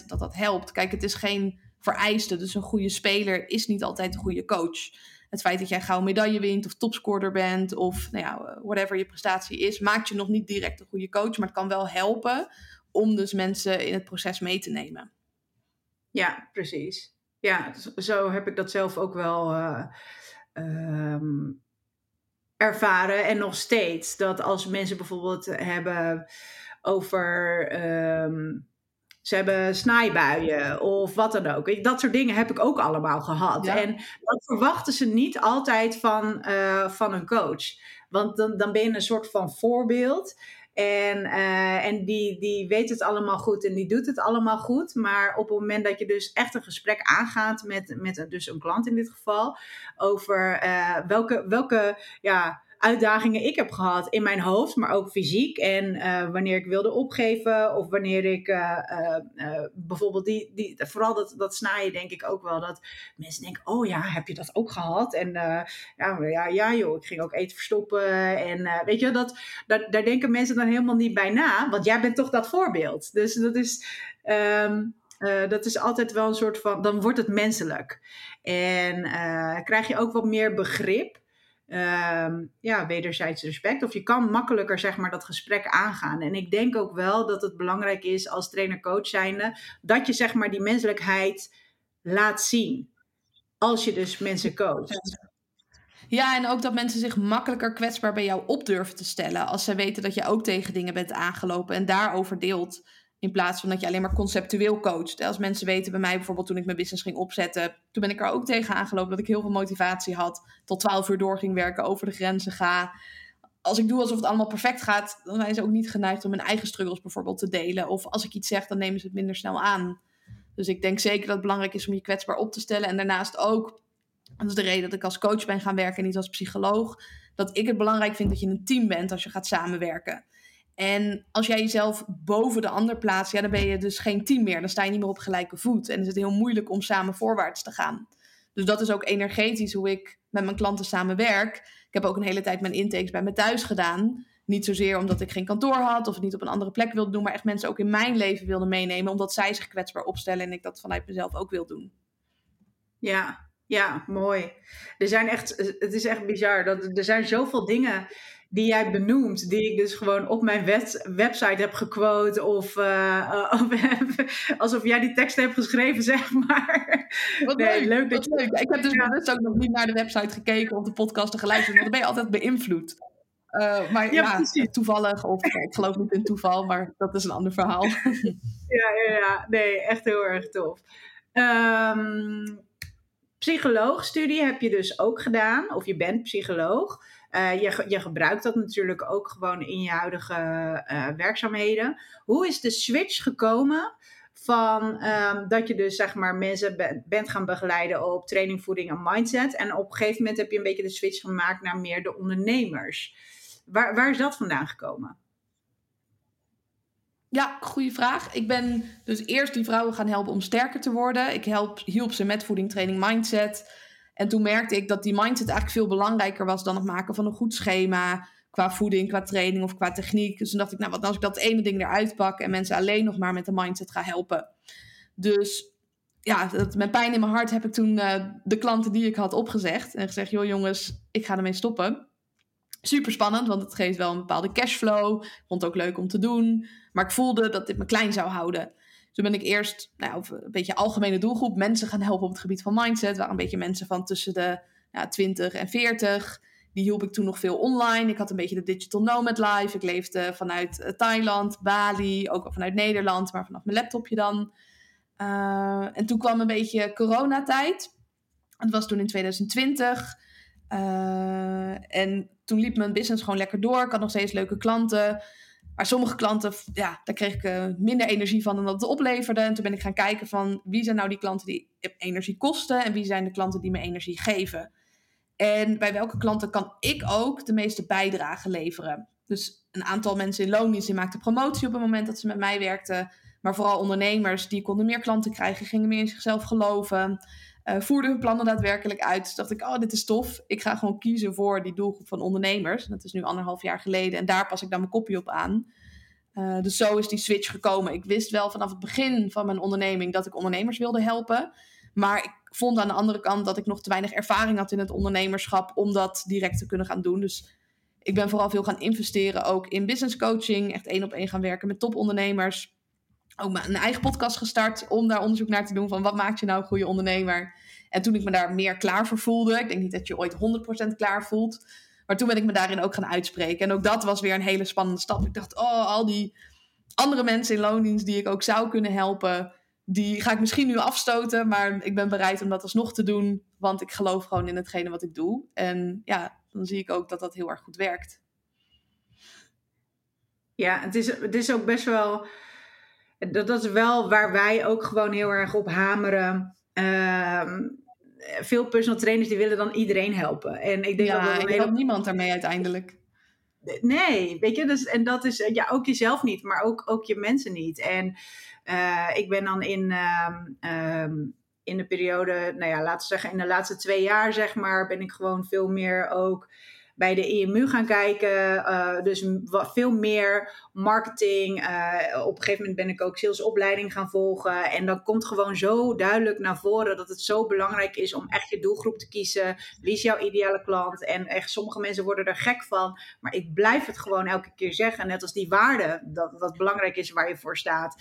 100% dat dat helpt. Kijk, het is geen vereiste, dus een goede speler is niet altijd een goede coach het feit dat jij gauw medaille wint of topscorer bent of nou ja, whatever je prestatie is, maakt je nog niet direct een goede coach, maar het kan wel helpen om dus mensen in het proces mee te nemen. Ja, precies. Ja, zo heb ik dat zelf ook wel uh, um, ervaren en nog steeds. Dat als mensen bijvoorbeeld hebben over um, ze hebben snijbuien of wat dan ook. Dat soort dingen heb ik ook allemaal gehad. En dat verwachten ze niet altijd van, uh, van een coach. Want dan, dan ben je een soort van voorbeeld. En, uh, en die, die weet het allemaal goed en die doet het allemaal goed. Maar op het moment dat je dus echt een gesprek aangaat met, met dus een klant in dit geval, over uh, welke, welke ja, uitdagingen ik heb gehad in mijn hoofd, maar ook fysiek. En uh, wanneer ik wilde opgeven of wanneer ik uh, uh, bijvoorbeeld die, die, vooral dat, dat snijden denk ik ook wel, dat mensen denken, oh ja, heb je dat ook gehad? En ja, ja, ja joh, ik ging ook eten verstoppen. En weet je, dat, dat, daar denken mensen dan helemaal niet bij na, want jij bent toch dat voorbeeld. Dus dat is... Uh, dat is altijd wel een soort van, dan wordt het menselijk. En krijg je ook wat meer begrip um, ja, wederzijds respect. Of je kan makkelijker zeg maar, dat gesprek aangaan. En ik denk ook wel dat het belangrijk is als trainer-coach zijnde... dat je zeg maar, die menselijkheid laat zien. Als je dus mensen coacht. Ja, en ook dat mensen zich makkelijker kwetsbaar bij jou op durven te stellen. Als ze weten dat je ook tegen dingen bent aangelopen en daarover deelt. In plaats van dat je alleen maar conceptueel coacht. Als mensen weten bij mij bijvoorbeeld toen ik mijn business ging opzetten. Toen ben ik er ook tegen aangelopen dat ik heel veel motivatie had. Tot 12 uur door ging werken, over de grenzen ga. Als ik doe alsof het allemaal perfect gaat, dan zijn ze ook niet geneigd om mijn eigen struggles bijvoorbeeld te delen. Of als ik iets zeg, dan nemen ze het minder snel aan. Dus ik denk zeker dat het belangrijk is om je kwetsbaar op te stellen. En daarnaast ook, dat is de reden dat ik als coach ben gaan werken en niet als psycholoog. Dat ik het belangrijk vind dat je een team bent als je gaat samenwerken. En als jij jezelf boven de ander plaatst, ja, dan ben je dus geen team meer. Dan sta je niet meer op gelijke voet. En is het heel moeilijk om samen voorwaarts te gaan. Dus dat is ook energetisch hoe ik met mijn klanten samenwerk. Ik heb ook een hele tijd mijn intakes bij me thuis gedaan. Niet zozeer omdat ik geen kantoor had of het niet op een andere plek wilde doen, maar echt mensen ook in mijn leven wilde meenemen, omdat zij zich kwetsbaar opstellen en ik dat vanuit mezelf ook wil doen. Ja, ja, mooi. Er zijn echt, het is echt bizar. Dat, er zijn zoveel dingen die jij benoemt, die ik dus gewoon op mijn website heb gequote of, uh, of alsof jij die tekst hebt geschreven, zeg maar. Wat nee, leuk, dat je... leuk. Ik heb dus bewust ook nog niet naar de website gekeken of de podcast te geluisterd, want dan ben je altijd beïnvloed. Uh, maar ja, ja toevallig, of ik geloof niet in toeval, maar dat is een ander verhaal. ja, ja, ja, nee, echt heel erg tof. Um, psycholoogstudie heb je dus ook gedaan, of je bent psycholoog. Uh, je, je gebruikt dat natuurlijk ook gewoon in je huidige uh, werkzaamheden. Hoe is de switch gekomen van um, dat je dus zeg maar mensen bent gaan begeleiden op training, voeding en mindset. En op een gegeven moment heb je een beetje de switch gemaakt naar meer de ondernemers. Waar, waar is dat vandaan gekomen? Ja, goede vraag. Ik ben dus eerst die vrouwen gaan helpen om sterker te worden. Ik help, hielp ze met voeding, training, mindset. En toen merkte ik dat die mindset eigenlijk veel belangrijker was dan het maken van een goed schema. Qua voeding, qua training of qua techniek. Dus toen dacht ik, nou wat als ik dat ene ding eruit pak en mensen alleen nog maar met de mindset ga helpen. Dus ja, met pijn in mijn hart heb ik toen uh, de klanten die ik had opgezegd. En gezegd, joh jongens, ik ga ermee stoppen. Super spannend, want het geeft wel een bepaalde cashflow. Vond het ook leuk om te doen. Maar ik voelde dat dit me klein zou houden. Toen ben ik eerst nou, een beetje algemene doelgroep mensen gaan helpen op het gebied van mindset. Waren een beetje mensen van tussen de ja, 20 en 40. Die hielp ik toen nog veel online. Ik had een beetje de Digital Nomad Life. Ik leefde vanuit eh, Thailand, Bali, ook vanuit Nederland, maar vanaf mijn laptopje dan. Uh, en toen kwam een beetje coronatijd. Het was toen in 2020. Uh, eh, en toen liep mijn business gewoon lekker door. Ik had nog steeds leuke klanten. Maar sommige klanten, ja, daar kreeg ik uh, minder energie van dan dat het opleverde. En toen ben ik gaan kijken van wie zijn nou die klanten die energie kosten en wie zijn de klanten die me energie geven. En bij welke klanten kan ik ook de meeste bijdrage leveren? Dus een aantal mensen in loondienst die maakten promotie op het moment dat ze met mij werkten. Maar vooral ondernemers die konden meer klanten krijgen, gingen meer in zichzelf geloven. Uh, voerden hun plannen daadwerkelijk uit. Dus dacht ik, oh, dit is tof. Ik ga gewoon kiezen voor die doelgroep van ondernemers. Dat is nu anderhalf jaar geleden. En daar pas ik dan mijn kopje op aan. Uh, dus zo is die switch gekomen. Ik wist wel vanaf het begin van mijn onderneming dat ik ondernemers wilde helpen. Maar ik vond aan de andere kant dat ik nog te weinig ervaring had in het ondernemerschap om dat direct te kunnen gaan doen. Dus ik ben vooral veel gaan investeren ook in business coaching. Echt één op één gaan werken met topondernemers ook mijn eigen podcast gestart om daar onderzoek naar te doen van wat maakt je nou een goede ondernemer. En toen ik me daar meer klaar voor voelde, ik denk niet dat je ooit 100% klaar voelt, maar toen ben ik me daarin ook gaan uitspreken. En ook dat was weer een hele spannende stap. Ik dacht, oh, al die andere mensen in loondienst die ik ook zou kunnen helpen, die ga ik misschien nu afstoten, maar ik ben bereid om dat alsnog te doen, want ik geloof gewoon in hetgene wat ik doe. En ja, dan zie ik ook dat dat heel erg goed werkt. Ja, het is, het is ook best wel. Dat, dat is wel waar wij ook gewoon heel erg op hameren. Ehm, veel personal trainers die willen dan iedereen helpen. En ik denk ja, dat dat helpt niemand daarmee uiteindelijk. Nee, weet je, dus, en dat is ja, ook jezelf niet, maar ook, ook je mensen niet. En uh, ik ben dan in, um, in de periode, nou ja, laten we zeggen, in de laatste twee jaar, zeg maar, ben ik gewoon veel meer ook bij de EMU gaan kijken. Uh, dus veel meer marketing. Uh, op een gegeven moment ben ik ook salesopleiding gaan volgen. En dan komt gewoon zo duidelijk naar voren dat het zo belangrijk is om echt je doelgroep te kiezen. Wie is jouw ideale klant? En echt, sommige mensen worden er gek van. Maar ik blijf het gewoon elke keer zeggen. Net als die waarde, dat, belangrijk is waar je voor staat.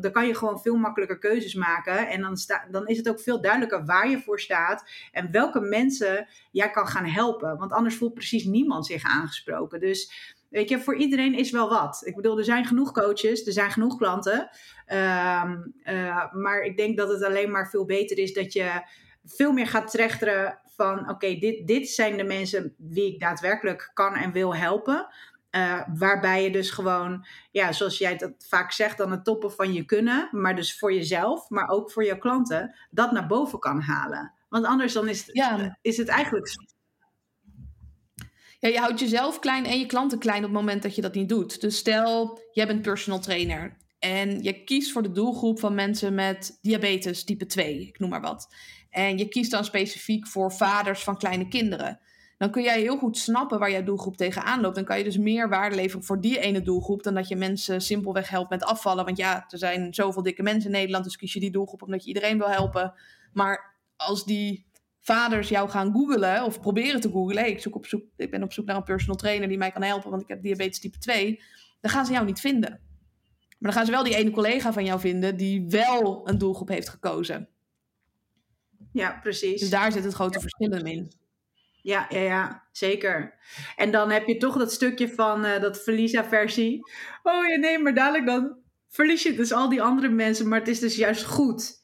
Dan kan je gewoon veel makkelijker keuzes maken. En dan, dan is het ook veel duidelijker waar je voor staat. En welke mensen jij kan gaan helpen. Want anders voelt precies niemand zich aangesproken. Dus weet je, voor iedereen is wel wat. Ik bedoel, er zijn genoeg coaches, er zijn genoeg klanten. Ehm, eh, maar ik denk dat het alleen maar veel beter is dat je veel meer gaat trechteren van: oké, dit, dit zijn de mensen wie ik daadwerkelijk kan en wil helpen. Uh, waarbij je dus gewoon, ja, zoals jij dat vaak zegt, dan het toppen van je kunnen, maar dus voor jezelf, maar ook voor je klanten, dat naar boven kan halen. Want anders dan is, ja. is het eigenlijk. Ja, je houdt jezelf klein en je klanten klein op het moment dat je dat niet doet. Dus stel, jij bent personal trainer en je kiest voor de doelgroep van mensen met diabetes type 2, ik noem maar wat. En je kiest dan specifiek voor vaders van kleine kinderen. Dan kun jij heel goed snappen waar jouw doelgroep tegenaan loopt. Dan kan je dus meer waarde leveren voor die ene doelgroep dan dat je mensen simpelweg helpt met afvallen. Want ja, er zijn zoveel dikke mensen in Nederland, dus kies je die doelgroep omdat je iedereen wil helpen. Maar als die vaders jou gaan googlen of proberen te googlen. ik, zoek op zoek, ik ben op zoek naar een personal trainer die mij kan helpen, want ik heb diabetes type 2. Dan gaan ze jou niet vinden. Maar dan gaan ze wel die ene collega van jou vinden die wel een doelgroep heeft gekozen. Ja, precies. Dus daar zit het grote verschil in. Ja, ja, ja, zeker. En dan heb je toch dat stukje van uh, dat Felisa-versie. Oh ja, nee, maar dadelijk dan verlies je dus al die andere mensen, maar het is dus juist goed.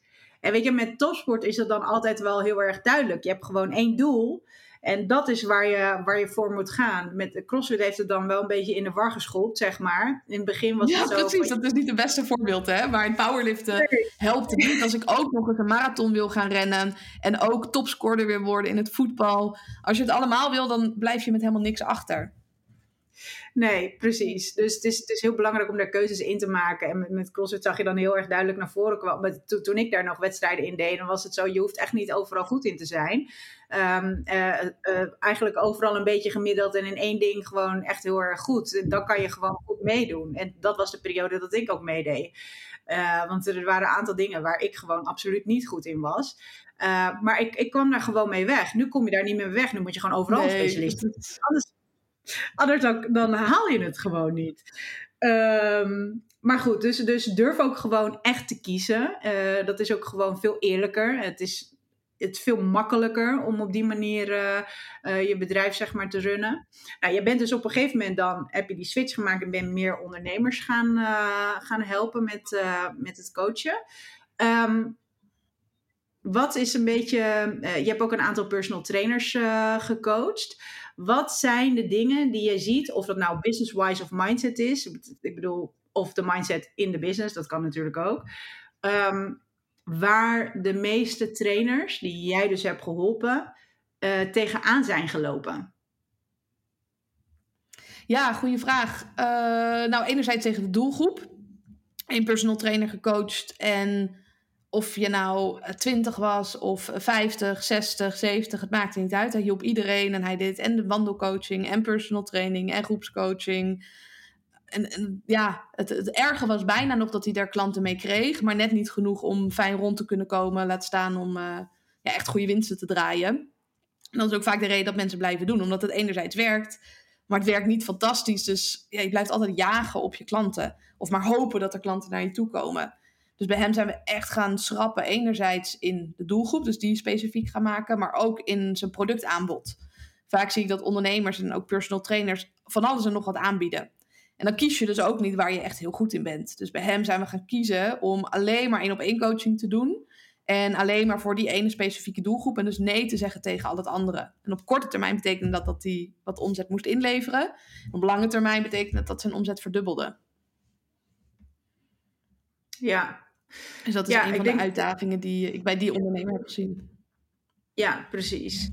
En weet je, met topsport is dat dan altijd wel heel erg duidelijk. Je hebt gewoon één doel. En dat is waar je, waar je voor moet gaan. Met CrossFit heeft het dan wel een beetje in de war geschopt, zeg maar. In het begin was ja, het zo... Ja, precies. Dat is niet het beste voorbeeld, hè. Maar in powerliften helpt het niet als ik ook nog eens een marathon wil gaan rennen... en ook topscorer weer worden in het voetbal. Als je het allemaal wil, dan blijf je met helemaal niks achter. Nee, precies. Dus het is, het is heel belangrijk om daar keuzes in te maken. En met, met CrossFit zag je dan heel erg duidelijk naar voren komen. Toen, toen ik daar nog wedstrijden in deed, dan was het zo: je hoeft echt niet overal goed in te zijn. Um, uh, uh, eigenlijk overal een beetje gemiddeld en in één ding gewoon echt heel erg goed. Dan kan je gewoon goed meedoen. En dat was de periode dat ik ook meedeed. Uh, want er waren een aantal dingen waar ik gewoon absoluut niet goed in was. maar ik, ik kwam daar gewoon mee weg. Nu kom je daar niet meer weg. Nu moet je gewoon overal nee, specialist. Anders, Anders dan, dan haal je het gewoon niet. Ehm, maar goed, dus, dus durf ook gewoon echt te kiezen. Uh, dat is ook gewoon veel eerlijker. Het is, het veel makkelijker om op die manier uh, uh, je bedrijf zeg maar te runnen. Nou, je bent dus op een gegeven moment dan, heb je die switch gemaakt en ben meer ondernemers gaan, gaan helpen met, met het coachen. Um, wat is een beetje, je hebt ook een aantal personal trainers gecoacht. Wat zijn de dingen die je ziet, of dat nou business-wise of mindset is? Ik bedoel, of de mindset in de business, dat kan natuurlijk ook. Ehm, waar de meeste trainers die jij dus hebt geholpen, uh, tegenaan zijn gelopen? Ja, goede vraag. Uh, nou, enerzijds tegen de doelgroep. Een personal trainer gecoacht en of je nou 20 was of 50, 60, 70, het maakte niet uit. Hij hielp iedereen en hij deed en de wandelcoaching en personal training en groepscoaching. En, en ja, het, het erge was bijna nog dat hij daar klanten mee kreeg, maar net niet genoeg om fijn rond te kunnen komen, laat staan om uh, ja, echt goede winsten te draaien. En dat is ook vaak de reden dat mensen blijven doen, omdat het enerzijds werkt, maar het werkt niet fantastisch. Dus ja, je blijft altijd jagen op je klanten of maar hopen dat er klanten naar je toe komen. Dus bij hem zijn we echt gaan schrappen. Enerzijds in de doelgroep, dus die specifiek gaan maken, maar ook in zijn productaanbod. Vaak zie ik dat ondernemers en ook personal trainers van alles en nog wat aanbieden. En dan kies je dus ook niet waar je echt heel goed in bent. Dus bij hem zijn we gaan kiezen om alleen maar één op één coaching te doen. En alleen maar voor die ene specifieke doelgroep. En dus nee te zeggen tegen al het andere. En op korte termijn betekende dat dat hij wat omzet moest inleveren. Op lange termijn betekende dat dat zijn omzet verdubbelde. Ja. Dus dat is een van de uitdagingen die ik bij die ondernemer heb gezien. Ja, precies.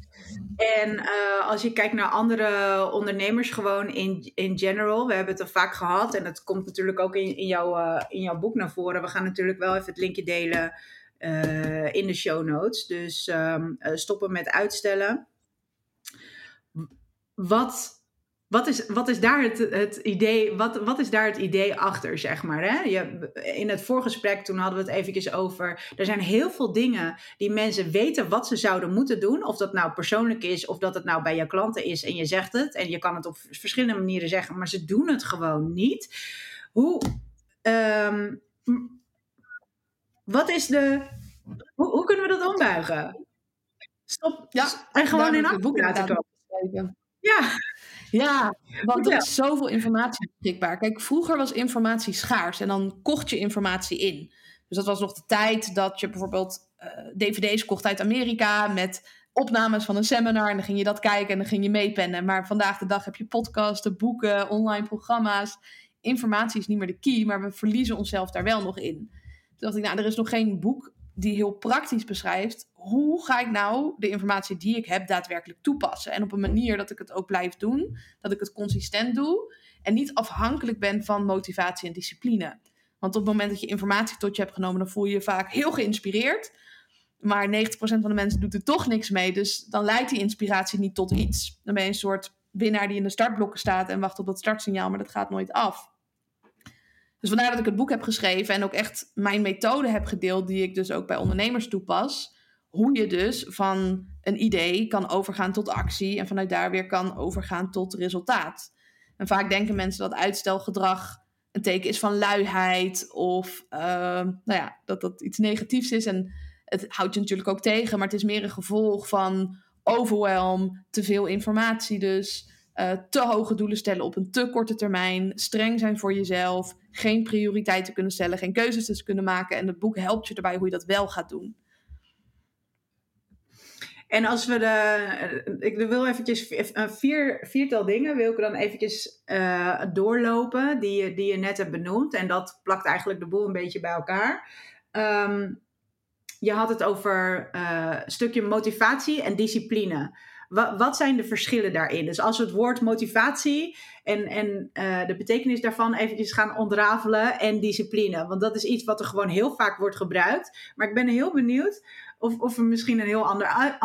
En uh, als je kijkt naar andere ondernemers, gewoon in, in general, we hebben het er vaak gehad en dat komt natuurlijk ook in, in, jouw, uh, in jouw boek naar voren. We gaan natuurlijk wel even het linkje delen uh, in de show notes. Dus um, stoppen met uitstellen. Wat wat is, wat is daar het, het idee, wat, wat is daar het idee achter, zeg maar? Hè? Je, in het voorgesprek, toen hadden we het eventjes over... Er zijn heel veel dingen die mensen weten wat ze zouden moeten doen. Of dat nou persoonlijk is, of dat het nou bij je klanten is en je zegt het. En je kan het op verschillende manieren zeggen, maar ze doen het gewoon niet. Hoe... Um, wat is de... Hoe, hoe, kunnen we dat ombuigen? Stop. Ja, en gewoon in actie laten komen. Ja. Ja, want er is zoveel informatie beschikbaar. Kijk, vroeger was informatie schaars en dan kocht je informatie in. Dus dat was nog de tijd dat je bijvoorbeeld uh, dvd's kocht uit Amerika met opnames van een seminar en dan ging je dat kijken en dan ging je meepennen. Maar vandaag de dag heb je podcasten, boeken, online programma's. Informatie is niet meer de key, maar we verliezen onszelf daar wel nog in. Toen dacht ik, nou, er is nog geen boek die heel praktisch beschrijft hoe ga ik nou de informatie die ik heb daadwerkelijk toepassen. En op een manier dat ik het ook blijf doen, dat ik het consistent doe en niet afhankelijk ben van motivatie en discipline. Want op het moment dat je informatie tot je hebt genomen, dan voel je je vaak heel geïnspireerd. Maar 90% van de mensen doet er toch niks mee. Dus dan leidt die inspiratie niet tot iets. Dan ben je een soort winnaar die in de startblokken staat en wacht op dat startsignaal, maar dat gaat nooit af. Dus vandaar dat ik het boek heb geschreven en ook echt mijn methode heb gedeeld, die ik dus ook bij ondernemers toepas. Hoe je dus van een idee kan overgaan tot actie en vanuit daar weer kan overgaan tot resultaat. En vaak denken mensen dat uitstelgedrag een teken is van luiheid of uh, nou ja, dat dat iets negatiefs is. En het houdt je natuurlijk ook tegen, maar het is meer een gevolg van overwhelm, te veel informatie dus. Uh, te hoge doelen stellen op een te korte termijn, streng zijn voor jezelf, geen prioriteiten kunnen stellen, geen keuzes dus kunnen maken. En het boek helpt je erbij hoe je dat wel gaat doen. En als we de. Ik wil eventjes een vier, viertal dingen wil ik dan eventjes doorlopen die je, die je net hebt benoemd. En dat plakt eigenlijk de boel een beetje bij elkaar. Um, je had het over een stukje motivatie en discipline. Wat, wat, zijn de verschillen daarin? Dus als we het woord motivatie en, en uh, de betekenis daarvan eventjes gaan ontrafelen en discipline. Want dat is iets wat er gewoon heel vaak wordt gebruikt. Maar ik ben heel benieuwd of, of er misschien een heel ander,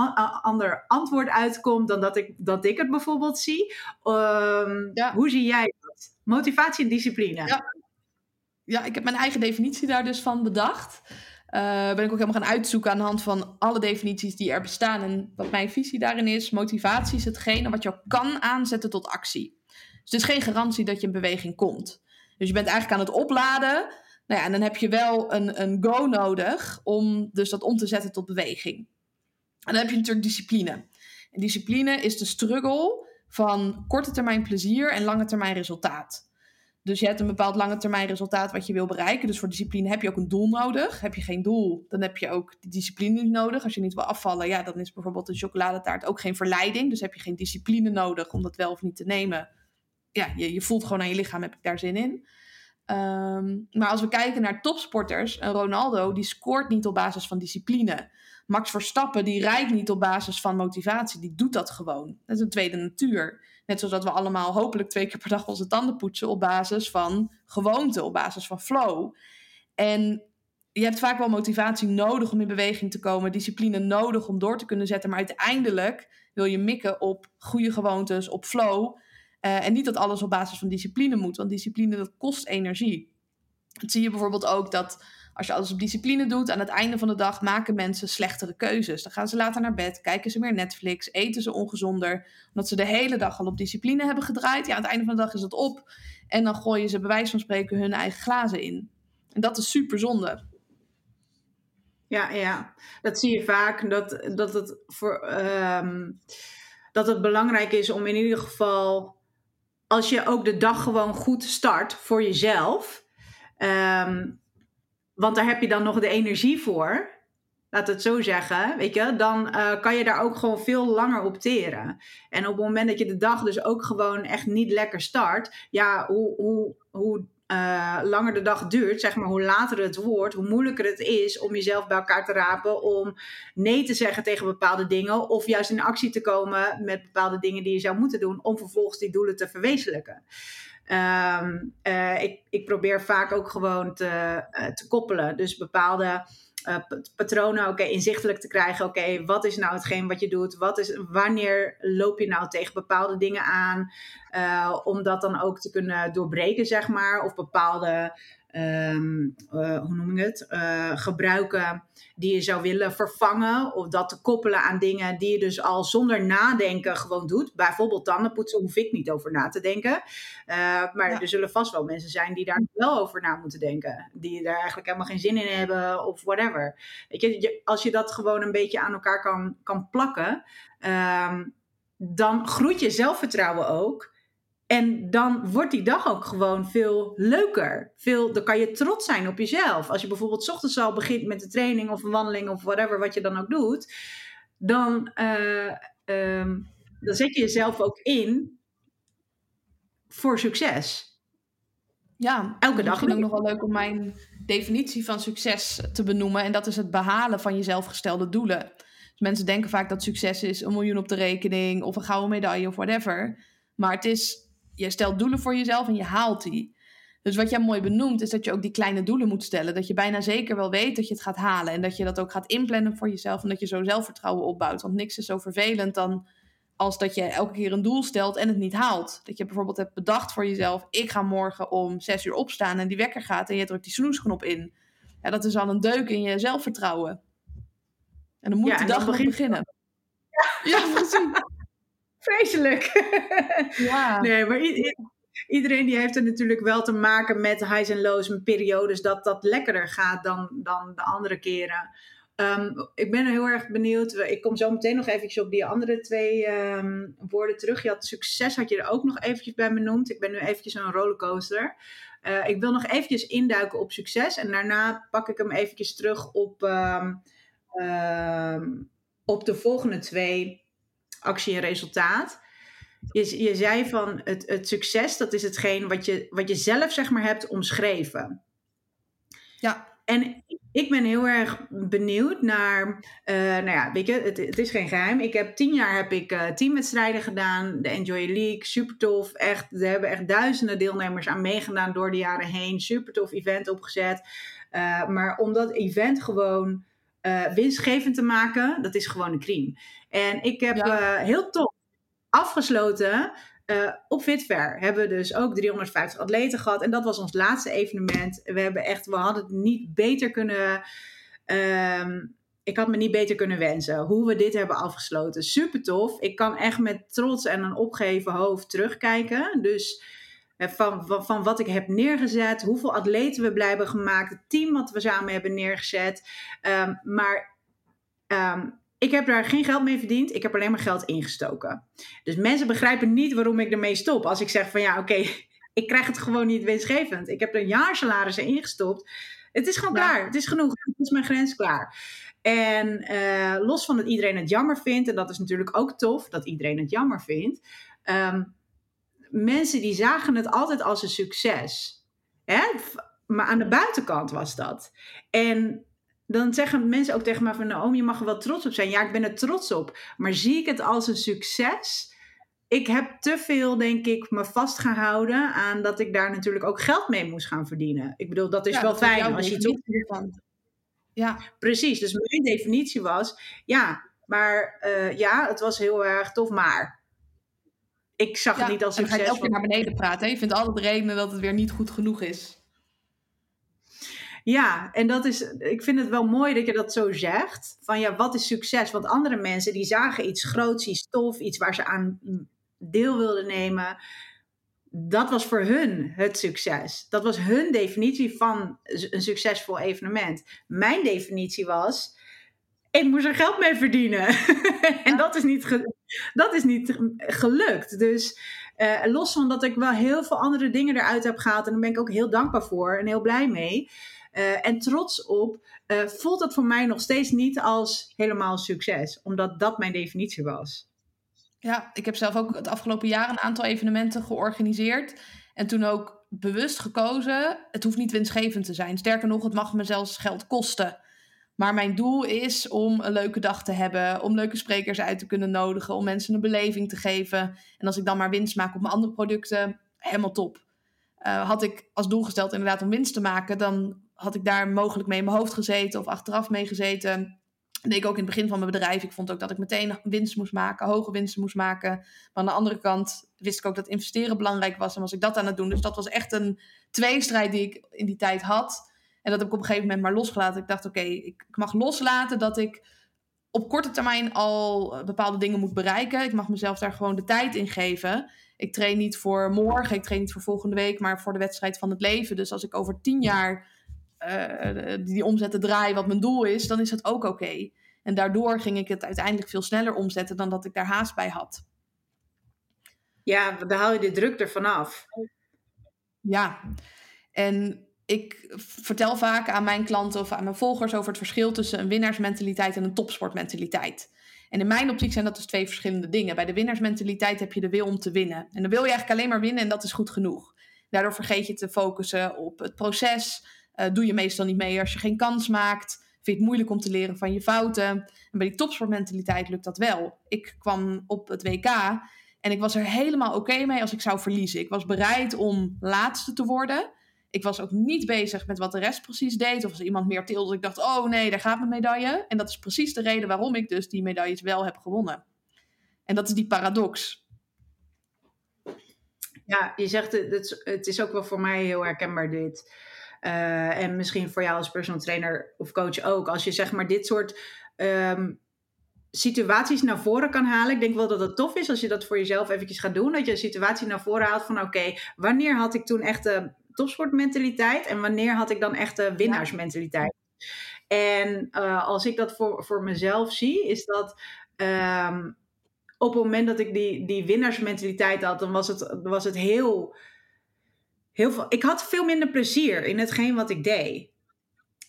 ander antwoord uitkomt dan dat ik, dat ik het bijvoorbeeld zie. Um, Hoe zie jij dat? Motivatie en discipline. Ja. ja, ik heb mijn eigen definitie daar dus van bedacht. Uh, ben ik ook helemaal gaan uitzoeken aan de hand van alle definities die er bestaan. En wat mijn visie daarin is: motivatie is hetgene wat jou kan aanzetten tot actie. Dus het is geen garantie dat je in beweging komt. Dus je bent eigenlijk aan het opladen. Nou ja, en dan heb je wel een, een go nodig om dus dat om te zetten tot beweging. En dan heb je natuurlijk discipline. En discipline is de struggle van korte termijn plezier en lange termijn resultaat. Dus je hebt een bepaald lange termijn resultaat wat je wil bereiken. Dus voor discipline heb je ook een doel nodig. Heb je geen doel, dan heb je ook die discipline nodig. Als je niet wil afvallen, ja, dan is bijvoorbeeld een chocoladetaart ook geen verleiding. Dus heb je geen discipline nodig om dat wel of niet te nemen. Ja, je, je voelt gewoon aan je lichaam, heb ik daar zin in. Um, maar als we kijken naar topsporters, een Ronaldo die scoort niet op basis van discipline. Max Verstappen die rijdt niet op basis van motivatie, die doet dat gewoon. Dat is een tweede natuur. Net zoals dat we allemaal hopelijk twee keer per dag onze tanden poetsen op basis van gewoonte, op basis van flow. En je hebt vaak wel motivatie nodig om in beweging te komen, discipline nodig om door te kunnen zetten, maar uiteindelijk wil je mikken op goede gewoontes, op flow. Uh, en niet dat alles op basis van discipline moet, want discipline dat kost energie. Dat zie je bijvoorbeeld ook dat als je alles op discipline doet, aan het einde van de dag maken mensen slechtere keuzes. Dan gaan ze later naar bed, kijken ze meer Netflix, eten ze ongezonder, omdat ze de hele dag al op discipline hebben gedraaid. Ja, aan het einde van de dag is het op en dan gooien ze bij wijze van spreken hun eigen glazen in. En dat is super zonde. Ja, ja, dat zie je vaak. Dat, dat, het voor, um, dat het belangrijk is om in ieder geval als je ook de dag gewoon goed start voor jezelf. ehm, want daar heb je dan nog de energie voor. Laat het zo zeggen, weet je, dan eh, kan je daar ook gewoon veel langer op teren. En op het moment dat je de dag dus ook gewoon echt niet lekker start, ja, hoe, hoe, hoe eh, langer de dag duurt, zeg maar, hoe later het wordt, hoe moeilijker het is om jezelf bij elkaar te rapen, om nee te zeggen tegen bepaalde dingen, of juist in actie te komen met bepaalde dingen die je zou moeten doen, om vervolgens die doelen te verwezenlijken. Ehm, eh, ik, ik probeer vaak ook gewoon te, eh, te koppelen. Dus bepaalde uh, patronen inzichtelijk te krijgen. Oké, wat is nou hetgeen wat je doet? Wat is, wanneer loop je nou tegen bepaalde dingen aan? Om dat dan ook te kunnen doorbreken, zeg maar. Of bepaalde um, uh, hoe noem ik het, uh, gebruiken die je zou willen vervangen. Of dat te koppelen aan dingen die je dus al zonder nadenken gewoon doet. Bijvoorbeeld tandenpoetsen hoef ik niet over na te denken. Uh, maar ja. er zullen vast wel mensen zijn die daar wel over na moeten denken. Die daar eigenlijk helemaal geen zin in hebben of whatever. Weet je, als je dat gewoon een beetje aan elkaar kan, kan plakken, um, dan groeit je zelfvertrouwen ook. En dan wordt die dag ook gewoon veel leuker. Veel, dan kan je trots zijn op jezelf. Als je bijvoorbeeld s ochtends al begint met de training of een wandeling of whatever wat je dan ook doet, dan, uh, um, dan zet je jezelf ook in voor succes. Ja, elke dag. Misschien ook nog wel leuk om mijn definitie van succes te benoemen. En dat is het behalen van je zelfgestelde doelen. Dus mensen denken vaak dat succes is een miljoen op de rekening of een gouden medaille of whatever. Maar het is je stelt doelen voor jezelf en je haalt die. Dus wat jij mooi benoemt, is dat je ook die kleine doelen moet stellen. Dat je bijna zeker wel weet dat je het gaat halen. En dat je dat ook gaat inplannen voor jezelf. En dat je zo zelfvertrouwen opbouwt. Want niks is zo vervelend dan als dat je elke keer een doel stelt en het niet haalt. Dat je bijvoorbeeld hebt bedacht voor jezelf: ik ga morgen om zes uur opstaan en die wekker gaat en je drukt die snoesknop in. Ja, dat is al een deuk in je zelfvertrouwen. En dan moet ja, de dag nog beginnen. Ja, ja precies. Vreselijk. Ja. Nee, maar iedereen die heeft er natuurlijk wel te maken met highs en lows, met periodes dat dat lekkerder gaat dan, dan de andere keren. Um, ik ben heel erg benieuwd. Ik kom zo meteen nog eventjes op die andere twee um, woorden terug. Je had succes, had je er ook nog eventjes bij benoemd. Ik ben nu eventjes een rollercoaster. Uh, ik wil nog eventjes induiken op succes. En daarna pak ik hem eventjes terug op, um, op de volgende twee actie en resultaat. Je, je zei van het, het succes, dat is hetgeen wat je, wat je zelf zeg maar hebt omschreven. Ja. En ik ben heel erg benieuwd naar, uh, nou ja, weet je, het, het, is geen geheim. Ik heb tien jaar heb ik uh, teamwedstrijden gedaan, de Enjoy League, super tof. Echt, er hebben echt duizenden deelnemers aan meegedaan door de jaren heen. Super tof event opgezet. Uh, maar om dat event gewoon winstgevend te maken, dat is gewoon een crime. En ik heb ja. heel tof afgesloten uh, op Fitfair hebben we dus ook 350 atleten gehad. En dat was ons laatste evenement. We hebben echt, we hadden het niet beter kunnen. Um, ik had me niet beter kunnen wensen hoe we dit hebben afgesloten. Super tof. Ik kan echt met trots en een opgeheven hoofd terugkijken. Dus van, van, van, wat ik heb neergezet, hoeveel atleten we blij hebben gemaakt, het team wat we samen hebben neergezet. Um, maar um, ik heb daar geen geld mee verdiend. Ik heb alleen maar geld ingestoken. Dus mensen begrijpen niet waarom ik ermee stop. Als ik zeg van ja, oké, okay, ik krijg het gewoon niet winstgevend. Ik heb er een jaar salaris in ingestopt. Het is gewoon ja. klaar. Het is genoeg. Het is mijn grens klaar. En uh, los van dat iedereen het jammer vindt, en dat is natuurlijk ook tof dat iedereen het jammer vindt. Um, mensen die zagen het altijd als een succes. Hè? Maar aan de buitenkant was dat. En dan zeggen mensen ook tegen mij van, Naomi, nou, je mag er wel trots op zijn. Ja, ik ben er trots op. Maar zie ik het als een succes? Ik heb te veel, denk ik, me vastgehouden aan dat ik daar natuurlijk ook geld mee moest gaan verdienen. Ik bedoel, dat is ja, wel dat fijn als je iets van. Ja. Precies, dus mijn definitie was, ja, maar uh, ja, het was heel erg tof, maar ik zag ja, het niet als succes. En ga je elke keer naar beneden praten. Je vindt altijd redenen dat het weer niet goed genoeg is. Ja, en dat is, ik vind het wel mooi dat je dat zo zegt. Van ja, wat is succes? Want andere mensen die zagen iets groots, iets tof, iets waar ze aan deel wilden nemen. Dat was voor hun het succes. Dat was hun definitie van een succesvol evenement. Mijn definitie was, ik moest er geld mee verdienen. en dat is niet, dat is niet gelukt. Dus Uh, los van dat ik wel heel veel andere dingen eruit heb gehaald. En daar ben ik ook heel dankbaar voor en heel blij mee. Uh, en trots op, uh, voelt het voor mij nog steeds niet als helemaal succes. Omdat dat mijn definitie was. Ja, ik heb zelf ook het afgelopen jaar een aantal evenementen georganiseerd. En toen ook bewust gekozen, het hoeft niet winstgevend te zijn. Sterker nog, het mag me zelfs geld kosten. Maar mijn doel is om een leuke dag te hebben, om leuke sprekers uit te kunnen nodigen, om mensen een beleving te geven. En als ik dan maar winst maak op mijn andere producten, helemaal top. Uh, had ik als doel gesteld inderdaad om winst te maken, dan had ik daar mogelijk mee in mijn hoofd gezeten of achteraf mee gezeten. Dat deed ik ook in het begin van mijn bedrijf. Ik vond ook dat ik meteen winst moest maken, hoge winsten moest maken. Maar aan de andere kant wist ik ook dat investeren belangrijk was en was ik dat aan het doen. Dus dat was echt een tweestrijd die ik in die tijd had. En dat heb ik op een gegeven moment maar losgelaten. Ik dacht, oké, ik mag loslaten dat ik op korte termijn al bepaalde dingen moet bereiken. Ik mag mezelf daar gewoon de tijd in geven. Ik train niet voor morgen, ik train niet voor volgende week, maar voor de wedstrijd van het leven. Dus als ik over tien jaar uh, die omzetten draai wat mijn doel is, dan is dat ook oké. En daardoor ging ik het uiteindelijk veel sneller omzetten dan dat ik daar haast bij had. Ja, dan haal je de druk ervan af. Ja, en ik vertel vaak aan mijn klanten of aan mijn volgers over het verschil tussen een winnaarsmentaliteit en een topsportmentaliteit. En in mijn optiek zijn dat dus twee verschillende dingen. Bij de winnaarsmentaliteit heb je de wil om te winnen. En dan wil je eigenlijk alleen maar winnen en dat is goed genoeg. Daardoor vergeet je te focussen op het proces. Uh, doe je meestal niet mee als je geen kans maakt. Vind je het moeilijk om te leren van je fouten. En bij die topsportmentaliteit lukt dat wel. Ik kwam op het WK en ik was er helemaal oké mee als ik zou verliezen. Ik was bereid om laatste te worden. Ik was ook niet bezig met wat de rest precies deed. Of als iemand meer tilde, ik dacht, oh nee, daar gaat mijn medaille. En dat is precies de reden waarom ik dus die medailles wel heb gewonnen. En dat is die paradox. Ja, je zegt, het, het is ook wel voor mij heel herkenbaar dit. Uh, en misschien voor jou als personal trainer of coach ook. Als je zeg maar dit soort um, situaties naar voren kan halen. Ik denk wel dat het tof is als je dat voor jezelf eventjes gaat doen. Dat je een situatie naar voren haalt van oké, wanneer had ik toen echt de topsportmentaliteit en wanneer had ik dan echt de winnaarsmentaliteit? En uh, als ik dat voor, voor mezelf zie, is dat um, op het moment dat ik die, die winnaarsmentaliteit had, dan was het, was het heel, heel veel. Ik had veel minder plezier in hetgeen wat ik deed.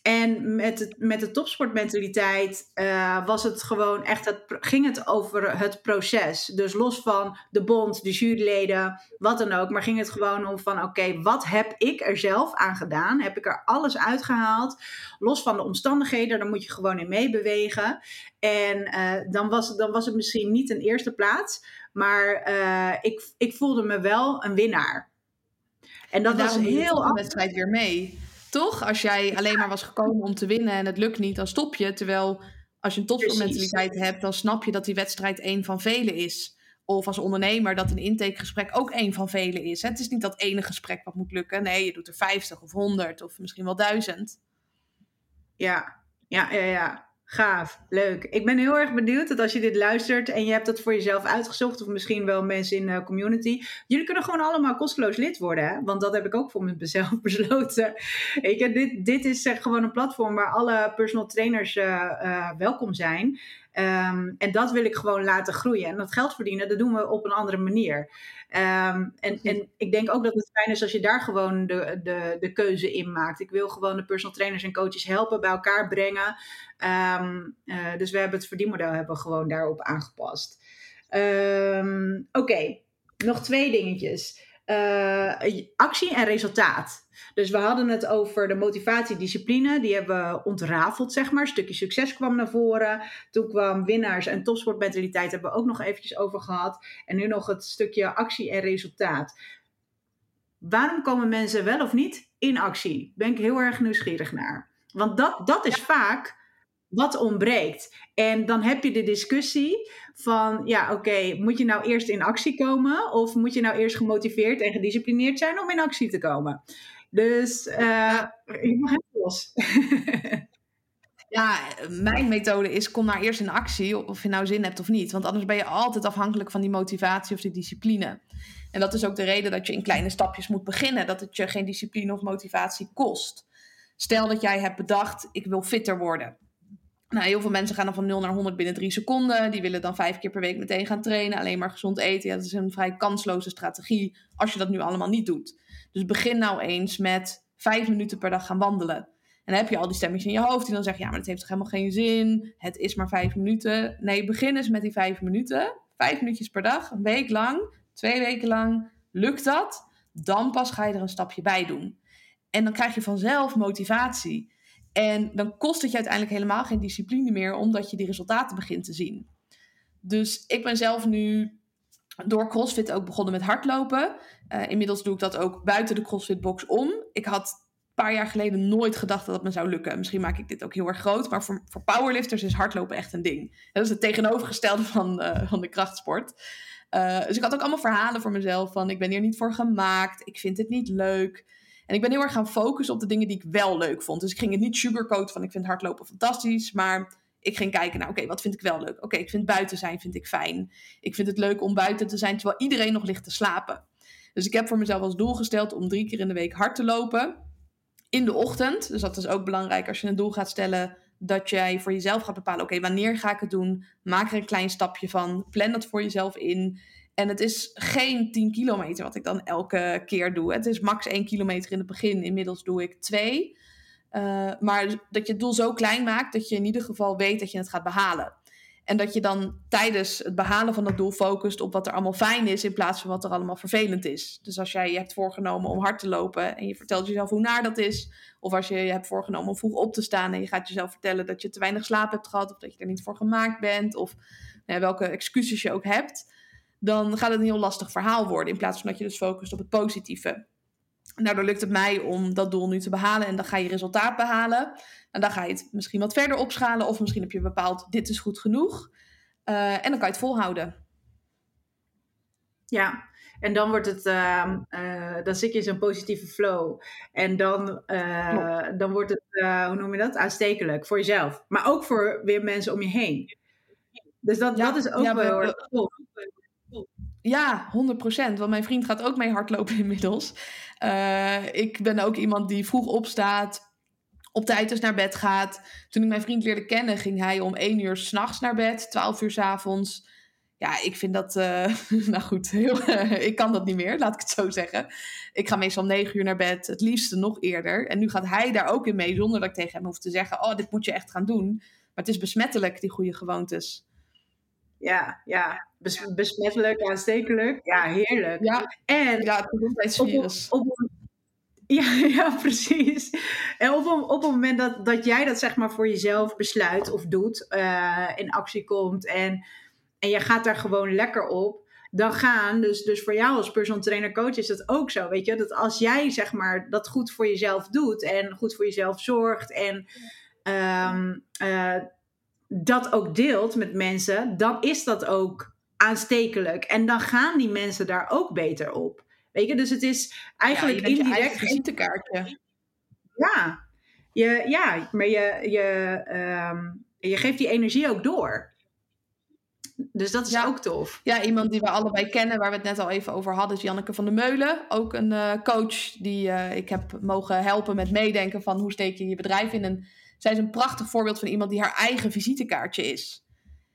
En met, het, met de topsportmentaliteit uh, was het gewoon echt het, ging het over het proces. Dus los van de bond, de juryleden, wat dan ook. Maar ging het gewoon om van oké, wat heb ik er zelf aan gedaan? Heb ik er alles uitgehaald? Los van de omstandigheden, daar moet je gewoon in meebewegen. En uh, dan, was, dan was het misschien niet een eerste plaats. Maar uh, ik, ik voelde me wel een winnaar. En dat en was heel... de wedstrijd weer mee. Toch? Als jij alleen maar was gekomen om te winnen en het lukt niet, dan stop je. Terwijl als je een topsportmentaliteit hebt, dan snap je dat die wedstrijd één van velen is. Of als ondernemer dat een intakegesprek ook één van velen is. Het is niet dat ene gesprek wat moet lukken. Nee, je doet er 50 of 100 of misschien wel duizend. Ja, ja, ja, ja. Gaaf, leuk. Ik ben heel erg benieuwd dat als je dit luistert en je hebt dat voor jezelf uitgezocht, of misschien wel mensen in de community, jullie kunnen gewoon allemaal kosteloos lid worden. Hè? Want dat heb ik ook voor mezelf besloten. Ik, dit, dit is gewoon een platform waar alle personal trainers uh, uh, welkom zijn. Um, en dat wil ik gewoon laten groeien. En dat geld verdienen, dat doen we op een andere manier. Um, en, en ik denk ook dat het fijn is als je daar gewoon de, de, de keuze in maakt. Ik wil gewoon de personal trainers en coaches helpen, bij elkaar brengen. Um, uh, dus we hebben het verdienmodel hebben we gewoon daarop aangepast. Oké, okay. nog twee dingetjes. Uh, actie en resultaat. Dus we hadden het over de motivatie, discipline. Die hebben we ontrafeld, zeg maar. Een stukje succes kwam naar voren. Toen kwam winnaars en topsportmentaliteit hebben we ook nog eventjes over gehad. En nu nog het stukje actie en resultaat. Waarom komen mensen wel of niet in actie? Ben ik heel erg nieuwsgierig naar. Want dat, dat is vaak wat ontbreekt. En dan heb je de discussie van, ja, oké, moet je nou eerst in actie komen? Of moet je nou eerst gemotiveerd en gedisciplineerd zijn om in actie te komen? Dus uh, je mag even los. ja, mijn methode is kom nou eerst in actie, of je nou zin hebt of niet. Want anders ben je altijd afhankelijk van die motivatie of die discipline. En dat is ook de reden dat je in kleine stapjes moet beginnen. Dat het je geen discipline of motivatie kost. Stel dat jij hebt bedacht, ik wil fitter worden. Nou, heel veel mensen gaan dan van 0 naar 100 binnen 3 seconden. Die willen dan vijf keer per week meteen gaan trainen. Alleen maar gezond eten. Ja, dat is een vrij kansloze strategie als je dat nu allemaal niet doet. Dus begin nou eens met vijf minuten per dag gaan wandelen. En dan heb je al die stemmetjes in je hoofd die dan zeggen: Ja, maar dat heeft toch helemaal geen zin? Het is maar vijf minuten. Nee, begin eens met die vijf minuten. Vijf minuutjes per dag, een week lang, twee weken lang. Lukt dat? Dan pas ga je er een stapje bij doen. En dan krijg je vanzelf motivatie. En dan kost het je uiteindelijk helemaal geen discipline meer, omdat je die resultaten begint te zien. Dus ik ben zelf nu door CrossFit ook begonnen met hardlopen. Uh, inmiddels doe ik dat ook buiten de CrossFit-box om. Ik had een paar jaar geleden nooit gedacht dat dat me zou lukken. Misschien maak ik dit ook heel erg groot, maar voor, voor powerlifters is hardlopen echt een ding. Dat is het tegenovergestelde van, uh, van de krachtsport. Uh, dus ik had ook allemaal verhalen voor mezelf van ik ben hier niet voor gemaakt, ik vind het niet leuk. En ik ben heel erg gaan focussen op de dingen die ik wel leuk vond. Dus ik ging het niet sugarcoat van ik vind hardlopen fantastisch, maar ik ging kijken naar, oké, wat vind ik wel leuk? Oké, ik vind buiten zijn vind ik fijn. Ik vind het leuk om buiten te zijn terwijl iedereen nog ligt te slapen. Dus ik heb voor mezelf als doel gesteld om drie keer in de week hard te lopen. In de ochtend. Dus dat is ook belangrijk als je een doel gaat stellen. Dat jij voor jezelf gaat bepalen, oké, wanneer ga ik het doen? Maak er een klein stapje van. Plan dat voor jezelf in. En het is geen 10 kilometer wat ik dan elke keer doe. Het is max 1 kilometer in het begin. Inmiddels doe ik 2. Uh, maar dat je het doel zo klein maakt dat je in ieder geval weet dat je het gaat behalen. En dat je dan tijdens het behalen van dat doel focust op wat er allemaal fijn is in plaats van wat er allemaal vervelend is. Dus als jij je hebt voorgenomen om hard te lopen en je vertelt jezelf hoe naar dat is. Of als je je hebt voorgenomen om vroeg op te staan en je gaat jezelf vertellen dat je te weinig slaap hebt gehad of dat je er niet voor gemaakt bent. Of nou ja, welke excuses je ook hebt dan gaat het een heel lastig verhaal worden. In plaats van dat je dus focust op het positieve. Daardoor lukt het mij om dat doel nu te behalen en dan ga je resultaat behalen. En dan ga je het misschien wat verder opschalen of misschien heb je bepaald dit is goed genoeg. Uh, en dan kan je het volhouden. Ja, en dan wordt het, uh, uh, dan zit je in zo'n positieve flow. En dan, uh, dan wordt het, hoe noem je dat? Aanstekelijk voor jezelf. Maar ook voor weer mensen om je heen. Dus dat, ja, dat is ook ja, wel heel erg tof. Ja, 100%. Want mijn vriend gaat ook mee hardlopen inmiddels. Uh, ik ben ook iemand die vroeg opstaat, op tijd dus naar bed gaat. Toen ik mijn vriend leerde kennen, ging hij om 1 uur s'nachts naar bed, 12 uur s avonds. Ja, ik vind dat, uh, nou goed, heel, ik kan dat niet meer, laat ik het zo zeggen. Ik ga meestal om 9 uur naar bed, het liefste nog eerder. En nu gaat hij daar ook in mee, zonder dat ik tegen hem hoef te zeggen: Oh, dit moet je echt gaan doen. Maar het is besmettelijk, die goede gewoontes. Ja, ja. Bes besmettelijk, aanstekelijk. Ja, heerlijk. Ja, en ja, het gezondheidsvirus. Op, op, ja, ja, precies. En op, op het moment dat, dat jij dat zeg maar voor jezelf besluit of doet, uh, in actie komt en, en je gaat daar gewoon lekker op, dan gaan, dus, dus voor jou als personal trainer coach is dat ook zo, weet je, dat als jij zeg maar dat goed voor jezelf doet en goed voor jezelf zorgt en um, uh, dat ook deelt met mensen, dan is dat ook aanstekelijk. En dan gaan die mensen daar ook beter op. Weet je, dus het is eigenlijk ja, indirect. Je visitekaartje. Ja, je, ja, maar je, je, um, je geeft die energie ook door. Dus dat is ja. ook tof. Ja, iemand die we allebei kennen, waar we het net al even over hadden, is Janneke van der Meulen. Ook een uh, coach die uh, ik heb mogen helpen met meedenken van hoe steek je je bedrijf in een zij is een prachtig voorbeeld van iemand die haar eigen visitekaartje is.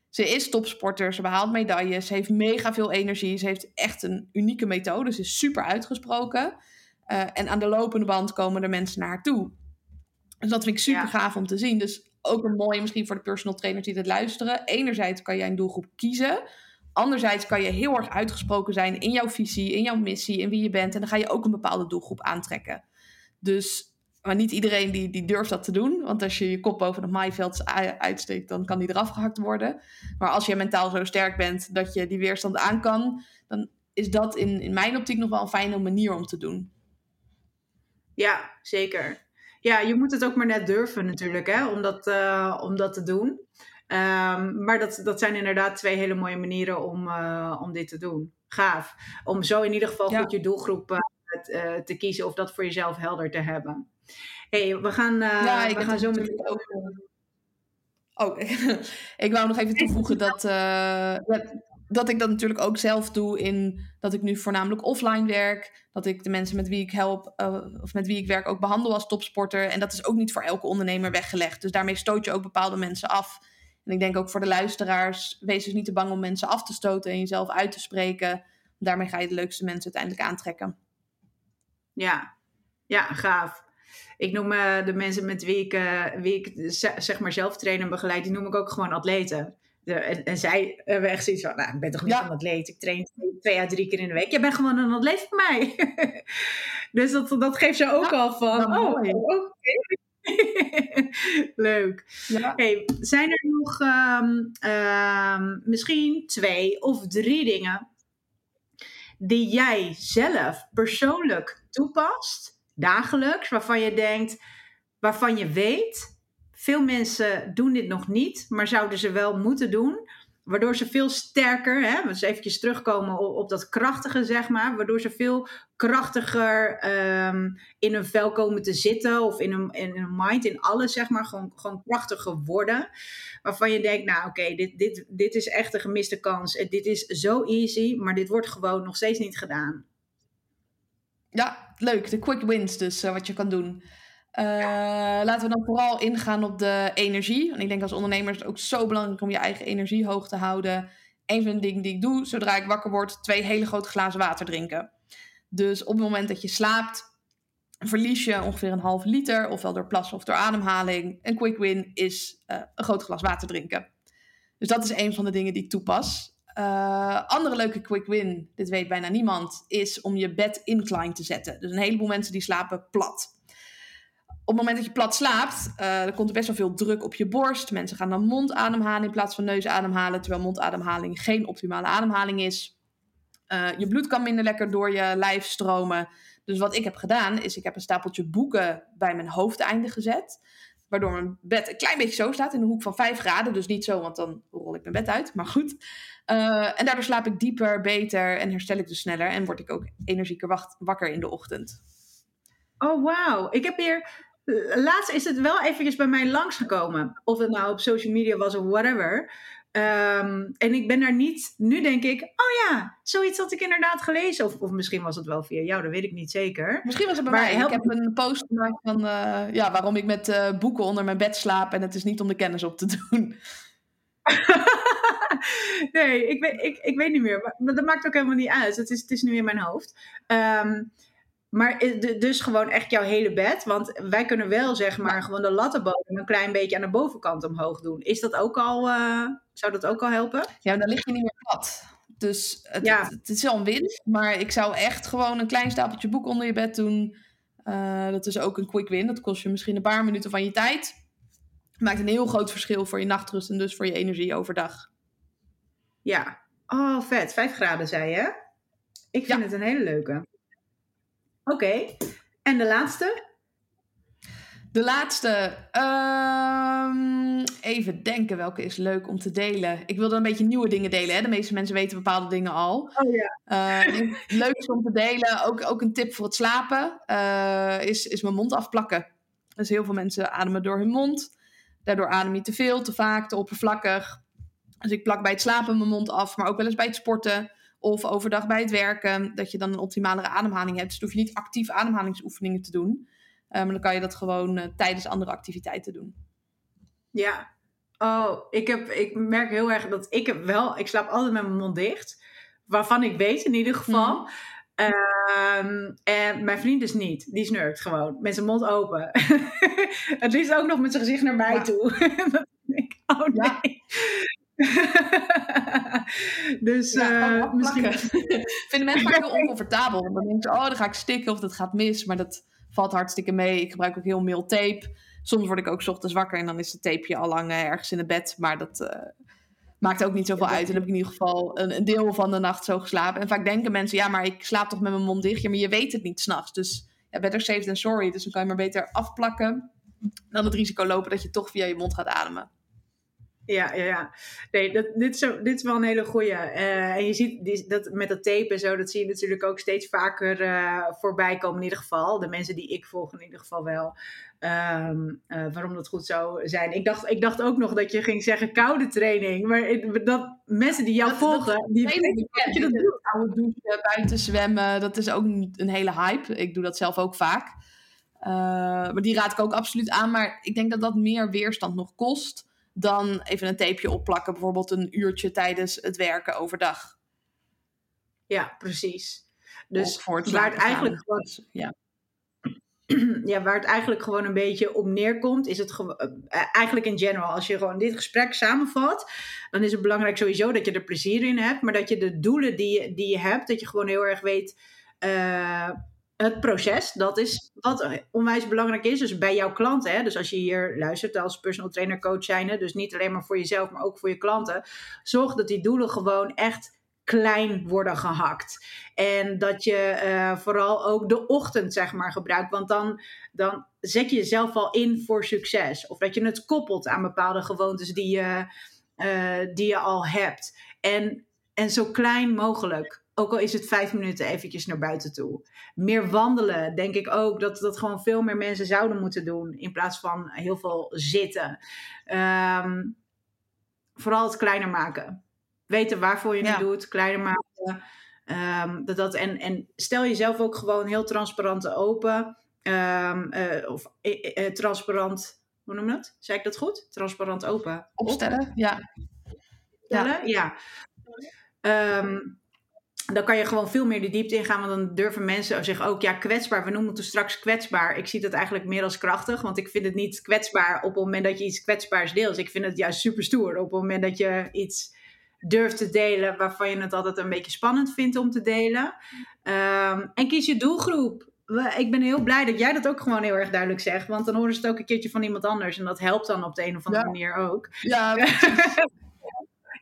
Ze is topsporter, ze behaalt medailles, ze heeft mega veel energie, ze heeft echt een unieke methode, ze is super uitgesproken. Uh, en aan de lopende band komen er mensen naar haar toe. Dus dat vind ik super ja. gaaf om te zien. Dus ook een mooie misschien voor de personal trainers die dit luisteren. Enerzijds kan jij een doelgroep kiezen. Anderzijds kan je heel erg uitgesproken zijn in jouw visie, in jouw missie, in wie je bent. En dan ga je ook een bepaalde doelgroep aantrekken. Dus maar niet iedereen die, die durft dat te doen. Want als je je kop boven het maaiveld uitsteekt, dan kan die eraf gehakt worden. Maar als je mentaal zo sterk bent dat je die weerstand aan kan, dan is dat in, in mijn optiek nog wel een fijne manier om te doen. Ja, zeker. Ja, je moet het ook maar net durven natuurlijk, hè, om, dat, uh, om dat te doen. Um, maar dat, dat zijn inderdaad twee hele mooie manieren om, uh, om dit te doen. Gaaf. Om zo in ieder geval ja. goed je doelgroep uh, te, te kiezen of dat voor jezelf helder te hebben hey, we gaan, uh, ja, we gaan zo meteen ook. Oh, ik wou nog even toevoegen dat. Uh, dat ik dat natuurlijk ook zelf doe in dat ik nu voornamelijk offline werk. Dat ik de mensen met wie ik help uh, of met wie ik werk ook behandel als topsporter. En dat is ook niet voor elke ondernemer weggelegd. Dus daarmee stoot je ook bepaalde mensen af. En ik denk ook voor de luisteraars, wees dus niet te bang om mensen af te stoten en jezelf uit te spreken. Daarmee ga je de leukste mensen uiteindelijk aantrekken. Ja, ja, gaaf. Ik noem uh, de mensen met wie ik, uh, wie ik zeg maar zelf trainen en begeleid, die noem ik ook gewoon atleten. De, en, en, zij hebben echt zoiets van, nou, ik ben toch niet een atleet. Ik train twee à drie keer in de week. Jij bent gewoon een atleet voor mij. dus dat, dat geeft je ook al van, oh, oké. Okay. Leuk. Ja. Hey, zijn er nog um, um, misschien twee of drie dingen die jij zelf persoonlijk toepast, dagelijks, waarvan je denkt, waarvan je weet, veel mensen doen dit nog niet, maar zouden ze wel moeten doen. Waardoor ze veel sterker, hè, dus eventjes terugkomen op, op, dat krachtige, zeg maar. Waardoor ze veel krachtiger ehm, in hun vel komen te zitten. Of in hun, in hun mind, in alles, zeg maar. Gewoon, gewoon krachtiger worden. Waarvan je denkt, nou oké, dit, dit, dit is echt een gemiste kans. Dit is zo easy, maar dit wordt gewoon nog steeds niet gedaan. Ja, leuk. De quick wins dus, uh, wat je kan doen. Uh, laten we dan vooral ingaan op de energie. Want ik denk als ondernemer is het ook zo belangrijk om je eigen energie hoog te houden. Een van de dingen die ik doe, zodra ik wakker word, twee hele grote glazen water drinken. Dus op het moment dat je slaapt, verlies je ongeveer een half liter, ofwel door plassen of door ademhaling. Een quick win is uh, een groot glas water drinken. Dus dat is een van de dingen die ik toepas. Uh, andere leuke quick win, dit weet bijna niemand, is om je bed incline te zetten. Dus een heleboel mensen die slapen plat op het moment dat je plat slaapt, uh, dan komt er best wel veel druk op je borst. Mensen gaan dan mondademhalen in plaats van neusademhalen, terwijl mondademhaling geen optimale ademhaling is. Uh, je bloed kan minder lekker door je lijf stromen. Dus wat ik heb gedaan, is ik heb een stapeltje boeken bij mijn hoofdeinde gezet. Waardoor mijn bed een klein beetje zo staat, in een hoek van 5 graden. Dus niet zo, want dan rol ik mijn bed uit. Maar goed. Uh, en daardoor slaap ik dieper, beter en herstel ik dus sneller. En word ik ook energieker wakker in de ochtend. Oh, wauw. Ik heb hier laatst is het wel eventjes bij mij langsgekomen. Of het nou op social media was of whatever. Um, en ik ben daar niet. Nu denk ik, oh ja, zoiets had ik inderdaad gelezen. Of, of misschien was het wel via jou, dat weet ik niet zeker. Misschien was het bij maar mij. Ik heb een post gemaakt van uh, ja, waarom ik met uh, boeken onder mijn bed slaap. En het is niet om de kennis op te doen. nee, ik weet, ik, ik weet niet meer. Maar dat maakt ook helemaal niet uit. Het is, het is nu in mijn hoofd. Um, maar dus gewoon echt jouw hele bed. Want wij kunnen wel zeg maar gewoon de lattenbodem een klein beetje aan de bovenkant omhoog doen. Is dat ook al, uh, zou dat ook al helpen? Ja, dan lig je niet meer plat. Dus het, ja. het, is wel een winst. Maar ik zou echt gewoon een klein stapeltje boek onder je bed doen. Uh, dat is ook een quick win. Dat kost je misschien een paar minuten van je tijd. Maakt een heel groot verschil voor je nachtrust en dus voor je energie overdag. Ja. Oh, vet. Vijf graden zei je? Ik vind het een hele leuke. Oké. En de laatste? De laatste. Um, even denken welke is leuk om te delen. Ik wilde een beetje nieuwe dingen delen. Hè? De meeste mensen weten bepaalde dingen al. Oh ja. Uh, leuk is om te delen. Ook, ook een tip voor het slapen. Uh, is, is mijn mond afplakken. Dus heel veel mensen ademen door hun mond. Daardoor adem je te veel, te vaak, te oppervlakkig. Dus ik plak bij het slapen mijn mond af. Maar ook wel eens bij het sporten. Of overdag bij het werken, dat je dan een optimalere ademhaling hebt. Dus hoef je niet actief ademhalingsoefeningen te doen. Maar dan kan je dat gewoon uh, tijdens andere activiteiten doen. Ja. Oh, ik, heb, ik merk heel erg dat ik heb wel... Ik slaap altijd met mijn mond dicht. Waarvan ik weet in ieder geval... Mm. Um, en mijn vriend is niet. Die snurkt gewoon. Met zijn mond open. het liefst ook nog met zijn gezicht naar mij ja. toe. dat ik, oh nee. Ja. dus ja, uh, misschien... Vinden mensen vaak heel oncomfortabel. Dan denken ze, oh, dan ga ik stikken of dat gaat mis. Maar dat valt hartstikke mee. Ik gebruik ook heel mail tape. Soms word ik ook ochtends wakker en dan is het tapeje al lang uh, ergens in het bed. Maar dat uh, maakt ook niet zoveel uit. En dan heb ik in ieder geval een, een, deel van de nacht zo geslapen. En vaak denken mensen, ja, maar ik slaap toch met mijn mond dicht. Ja, maar je weet het niet s'nachts. Dus ja, better safe than sorry. Dus dan kan je maar beter afplakken dan het risico lopen dat je toch via je mond gaat ademen. Ja, ja, ja. Nee, dat, dit, is, dit is wel een hele goeie. Uh, en je ziet die, dat met dat tape en zo, dat zie je natuurlijk ook steeds vaker uh, voorbij komen. In ieder geval, de mensen die ik volg in ieder geval wel. Um, uh, waarom dat goed zou zijn. Ik dacht, ik dacht ook nog dat je ging zeggen koude training. Maar dat mensen die jou dat, volgen, dat, die weten dat je dat doet. Koude douchen, buiten zwemmen, dat is ook een hele hype. Ik doe dat zelf ook vaak. maar die raad ik ook absoluut aan. Maar ik denk dat dat meer weerstand nog kost dan even een tapeje opplakken, bijvoorbeeld een uurtje tijdens het werken overdag. Ja, precies. Dus het waar het eigenlijk gewoon, dus, ja. ja, waar het eigenlijk gewoon een beetje op neerkomt, is het gewoon, uh, eigenlijk in general, als je gewoon dit gesprek samenvat, dan is het belangrijk sowieso dat je er plezier in hebt, maar dat je de doelen die je, die je hebt, dat je gewoon heel erg weet. Uh, het proces, dat is wat onwijs belangrijk is. Dus bij jouw klanten, hè, dus als je hier luistert als personal trainer, coach zijn, dus niet alleen maar voor jezelf, maar ook voor je klanten, zorg dat die doelen gewoon echt klein worden gehakt. En dat je uh, vooral ook de ochtend, zeg maar, gebruikt. Want dan, dan zet je jezelf al in voor succes. Of dat je het koppelt aan bepaalde gewoontes die je, uh, die je al hebt. En, en zo klein mogelijk. Ook al is het vijf minuten eventjes naar buiten toe. Meer wandelen, denk ik ook. Dat, dat gewoon veel meer mensen zouden moeten doen. In plaats van heel veel zitten. Um, vooral het kleiner maken. Weten waarvoor je het doet. Kleiner maken. Um, dat, dat, en, en stel jezelf ook gewoon heel transparant open. Um, uh, of uh, uh, transparant, hoe noem je dat? Zeg ik dat goed? Transparant open. Opstellen, ja. Opstellen, ja. ja. Dan kan je gewoon veel meer de diepte ingaan. Want dan durven mensen zich ook, ja, kwetsbaar. We noemen het dus straks kwetsbaar. Ik zie dat eigenlijk meer als krachtig. Want ik vind het niet kwetsbaar op het moment dat je iets kwetsbaars deelt. Ik vind het juist super stoer op het moment dat je iets durft te delen waarvan je het altijd een beetje spannend vindt om te delen. Um, en kies je doelgroep. Ik ben heel blij dat jij dat ook gewoon heel erg duidelijk zegt. Want dan horen ze het ook een keertje van iemand anders. En dat helpt dan op de een of andere ja. manier ook. Ja,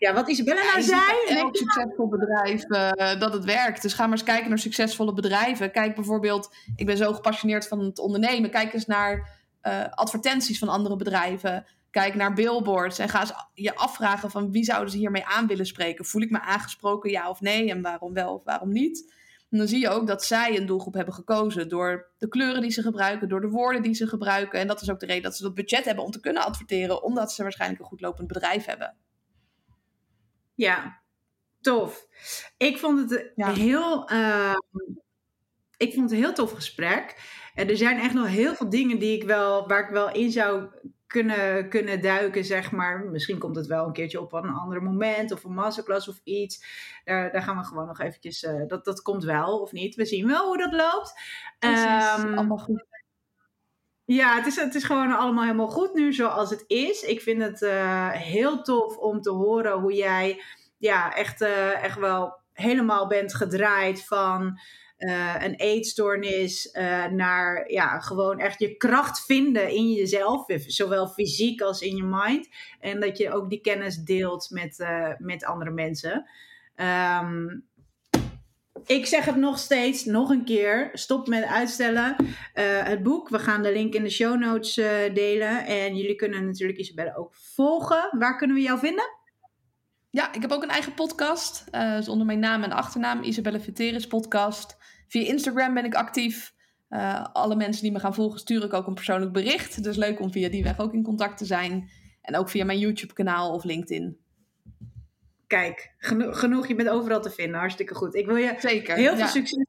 Ja, wat Isabella nou zei. Elk succesvol bedrijf uh, dat het werkt. Dus ga maar eens kijken naar succesvolle bedrijven. Kijk bijvoorbeeld, ik ben zo gepassioneerd van het ondernemen. Kijk eens naar uh, advertenties van andere bedrijven. Kijk naar billboards en ga eens je afvragen van wie zouden ze hiermee aan willen spreken. Voel ik me aangesproken, ja of nee? En waarom wel of waarom niet? En dan zie je ook dat zij een doelgroep hebben gekozen door de kleuren die ze gebruiken, door de woorden die ze gebruiken. En dat is ook de reden dat ze dat budget hebben om te kunnen adverteren, omdat ze waarschijnlijk een goed lopend bedrijf hebben. Ja, tof. Ik vond het ja. heel. Uh, ik vond het een heel tof gesprek. En er zijn echt nog heel veel dingen die ik wel, waar ik wel in zou kunnen, kunnen duiken, zeg maar. Misschien komt het wel een keertje op een ander moment of een masterclass of iets. Daar, daar gaan we gewoon nog eventjes, uh, dat, dat komt wel of niet. We zien wel hoe dat loopt. Precies, um, allemaal goed. Ja, het is, het is gewoon allemaal helemaal goed nu zoals het is. Ik vind het uh, heel tof om te horen hoe jij ja, echt, uh, echt wel helemaal bent gedraaid van uh, een eetstoornis naar ja, gewoon echt je kracht vinden in jezelf, zowel fysiek als in je mind. En dat je ook die kennis deelt met, met andere mensen. Um, ik zeg het nog steeds, nog een keer. Stop met uitstellen. Uh, het boek, we gaan de link in de show notes uh, delen. En jullie kunnen natuurlijk Isabelle ook volgen. Waar kunnen we jou vinden? Ja, ik heb ook een eigen podcast. Uh, dus onder mijn naam en achternaam, Isabelle Viteris podcast. Via Instagram ben ik actief. alle mensen die me gaan volgen, stuur ik ook een persoonlijk bericht. Dus leuk om via die weg ook in contact te zijn. En ook via mijn YouTube kanaal of LinkedIn kijk, geno genoeg, je bent overal te vinden. Hartstikke goed. Ik wil je Zeker, heel veel succes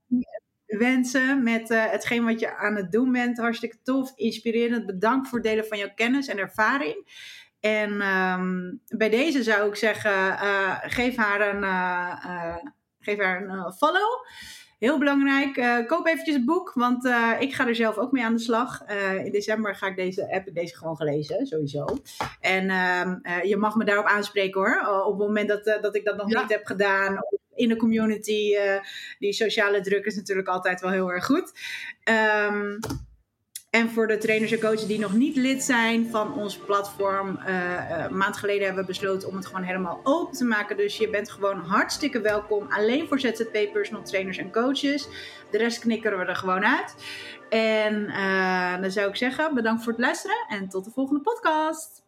wensen met uh, hetgeen wat je aan het doen bent. Hartstikke tof, inspirerend. Bedankt voor het delen van jouw kennis en ervaring. En um, bij deze zou ik zeggen, uh, geef haar een, uh, geef haar een follow. Heel belangrijk, uh, koop eventjes het boek, want uh, ik ga er zelf ook mee aan de slag. Uh, in december ga ik deze, heb ik deze gewoon gelezen, sowieso. En ehm, je mag me daarop aanspreken hoor, op het moment dat, dat ik dat nog ja. niet heb gedaan. In de community, die sociale druk is natuurlijk altijd wel heel erg goed. Um, en voor de trainers en coaches die nog niet lid zijn van ons platform, een maand geleden hebben we besloten om het gewoon helemaal open te maken. Dus je bent gewoon hartstikke welkom. Alleen voor ZZP personal trainers en coaches. De rest knikkeren we er gewoon uit. En uh, dan zou ik zeggen, bedankt voor het luisteren en tot de volgende podcast.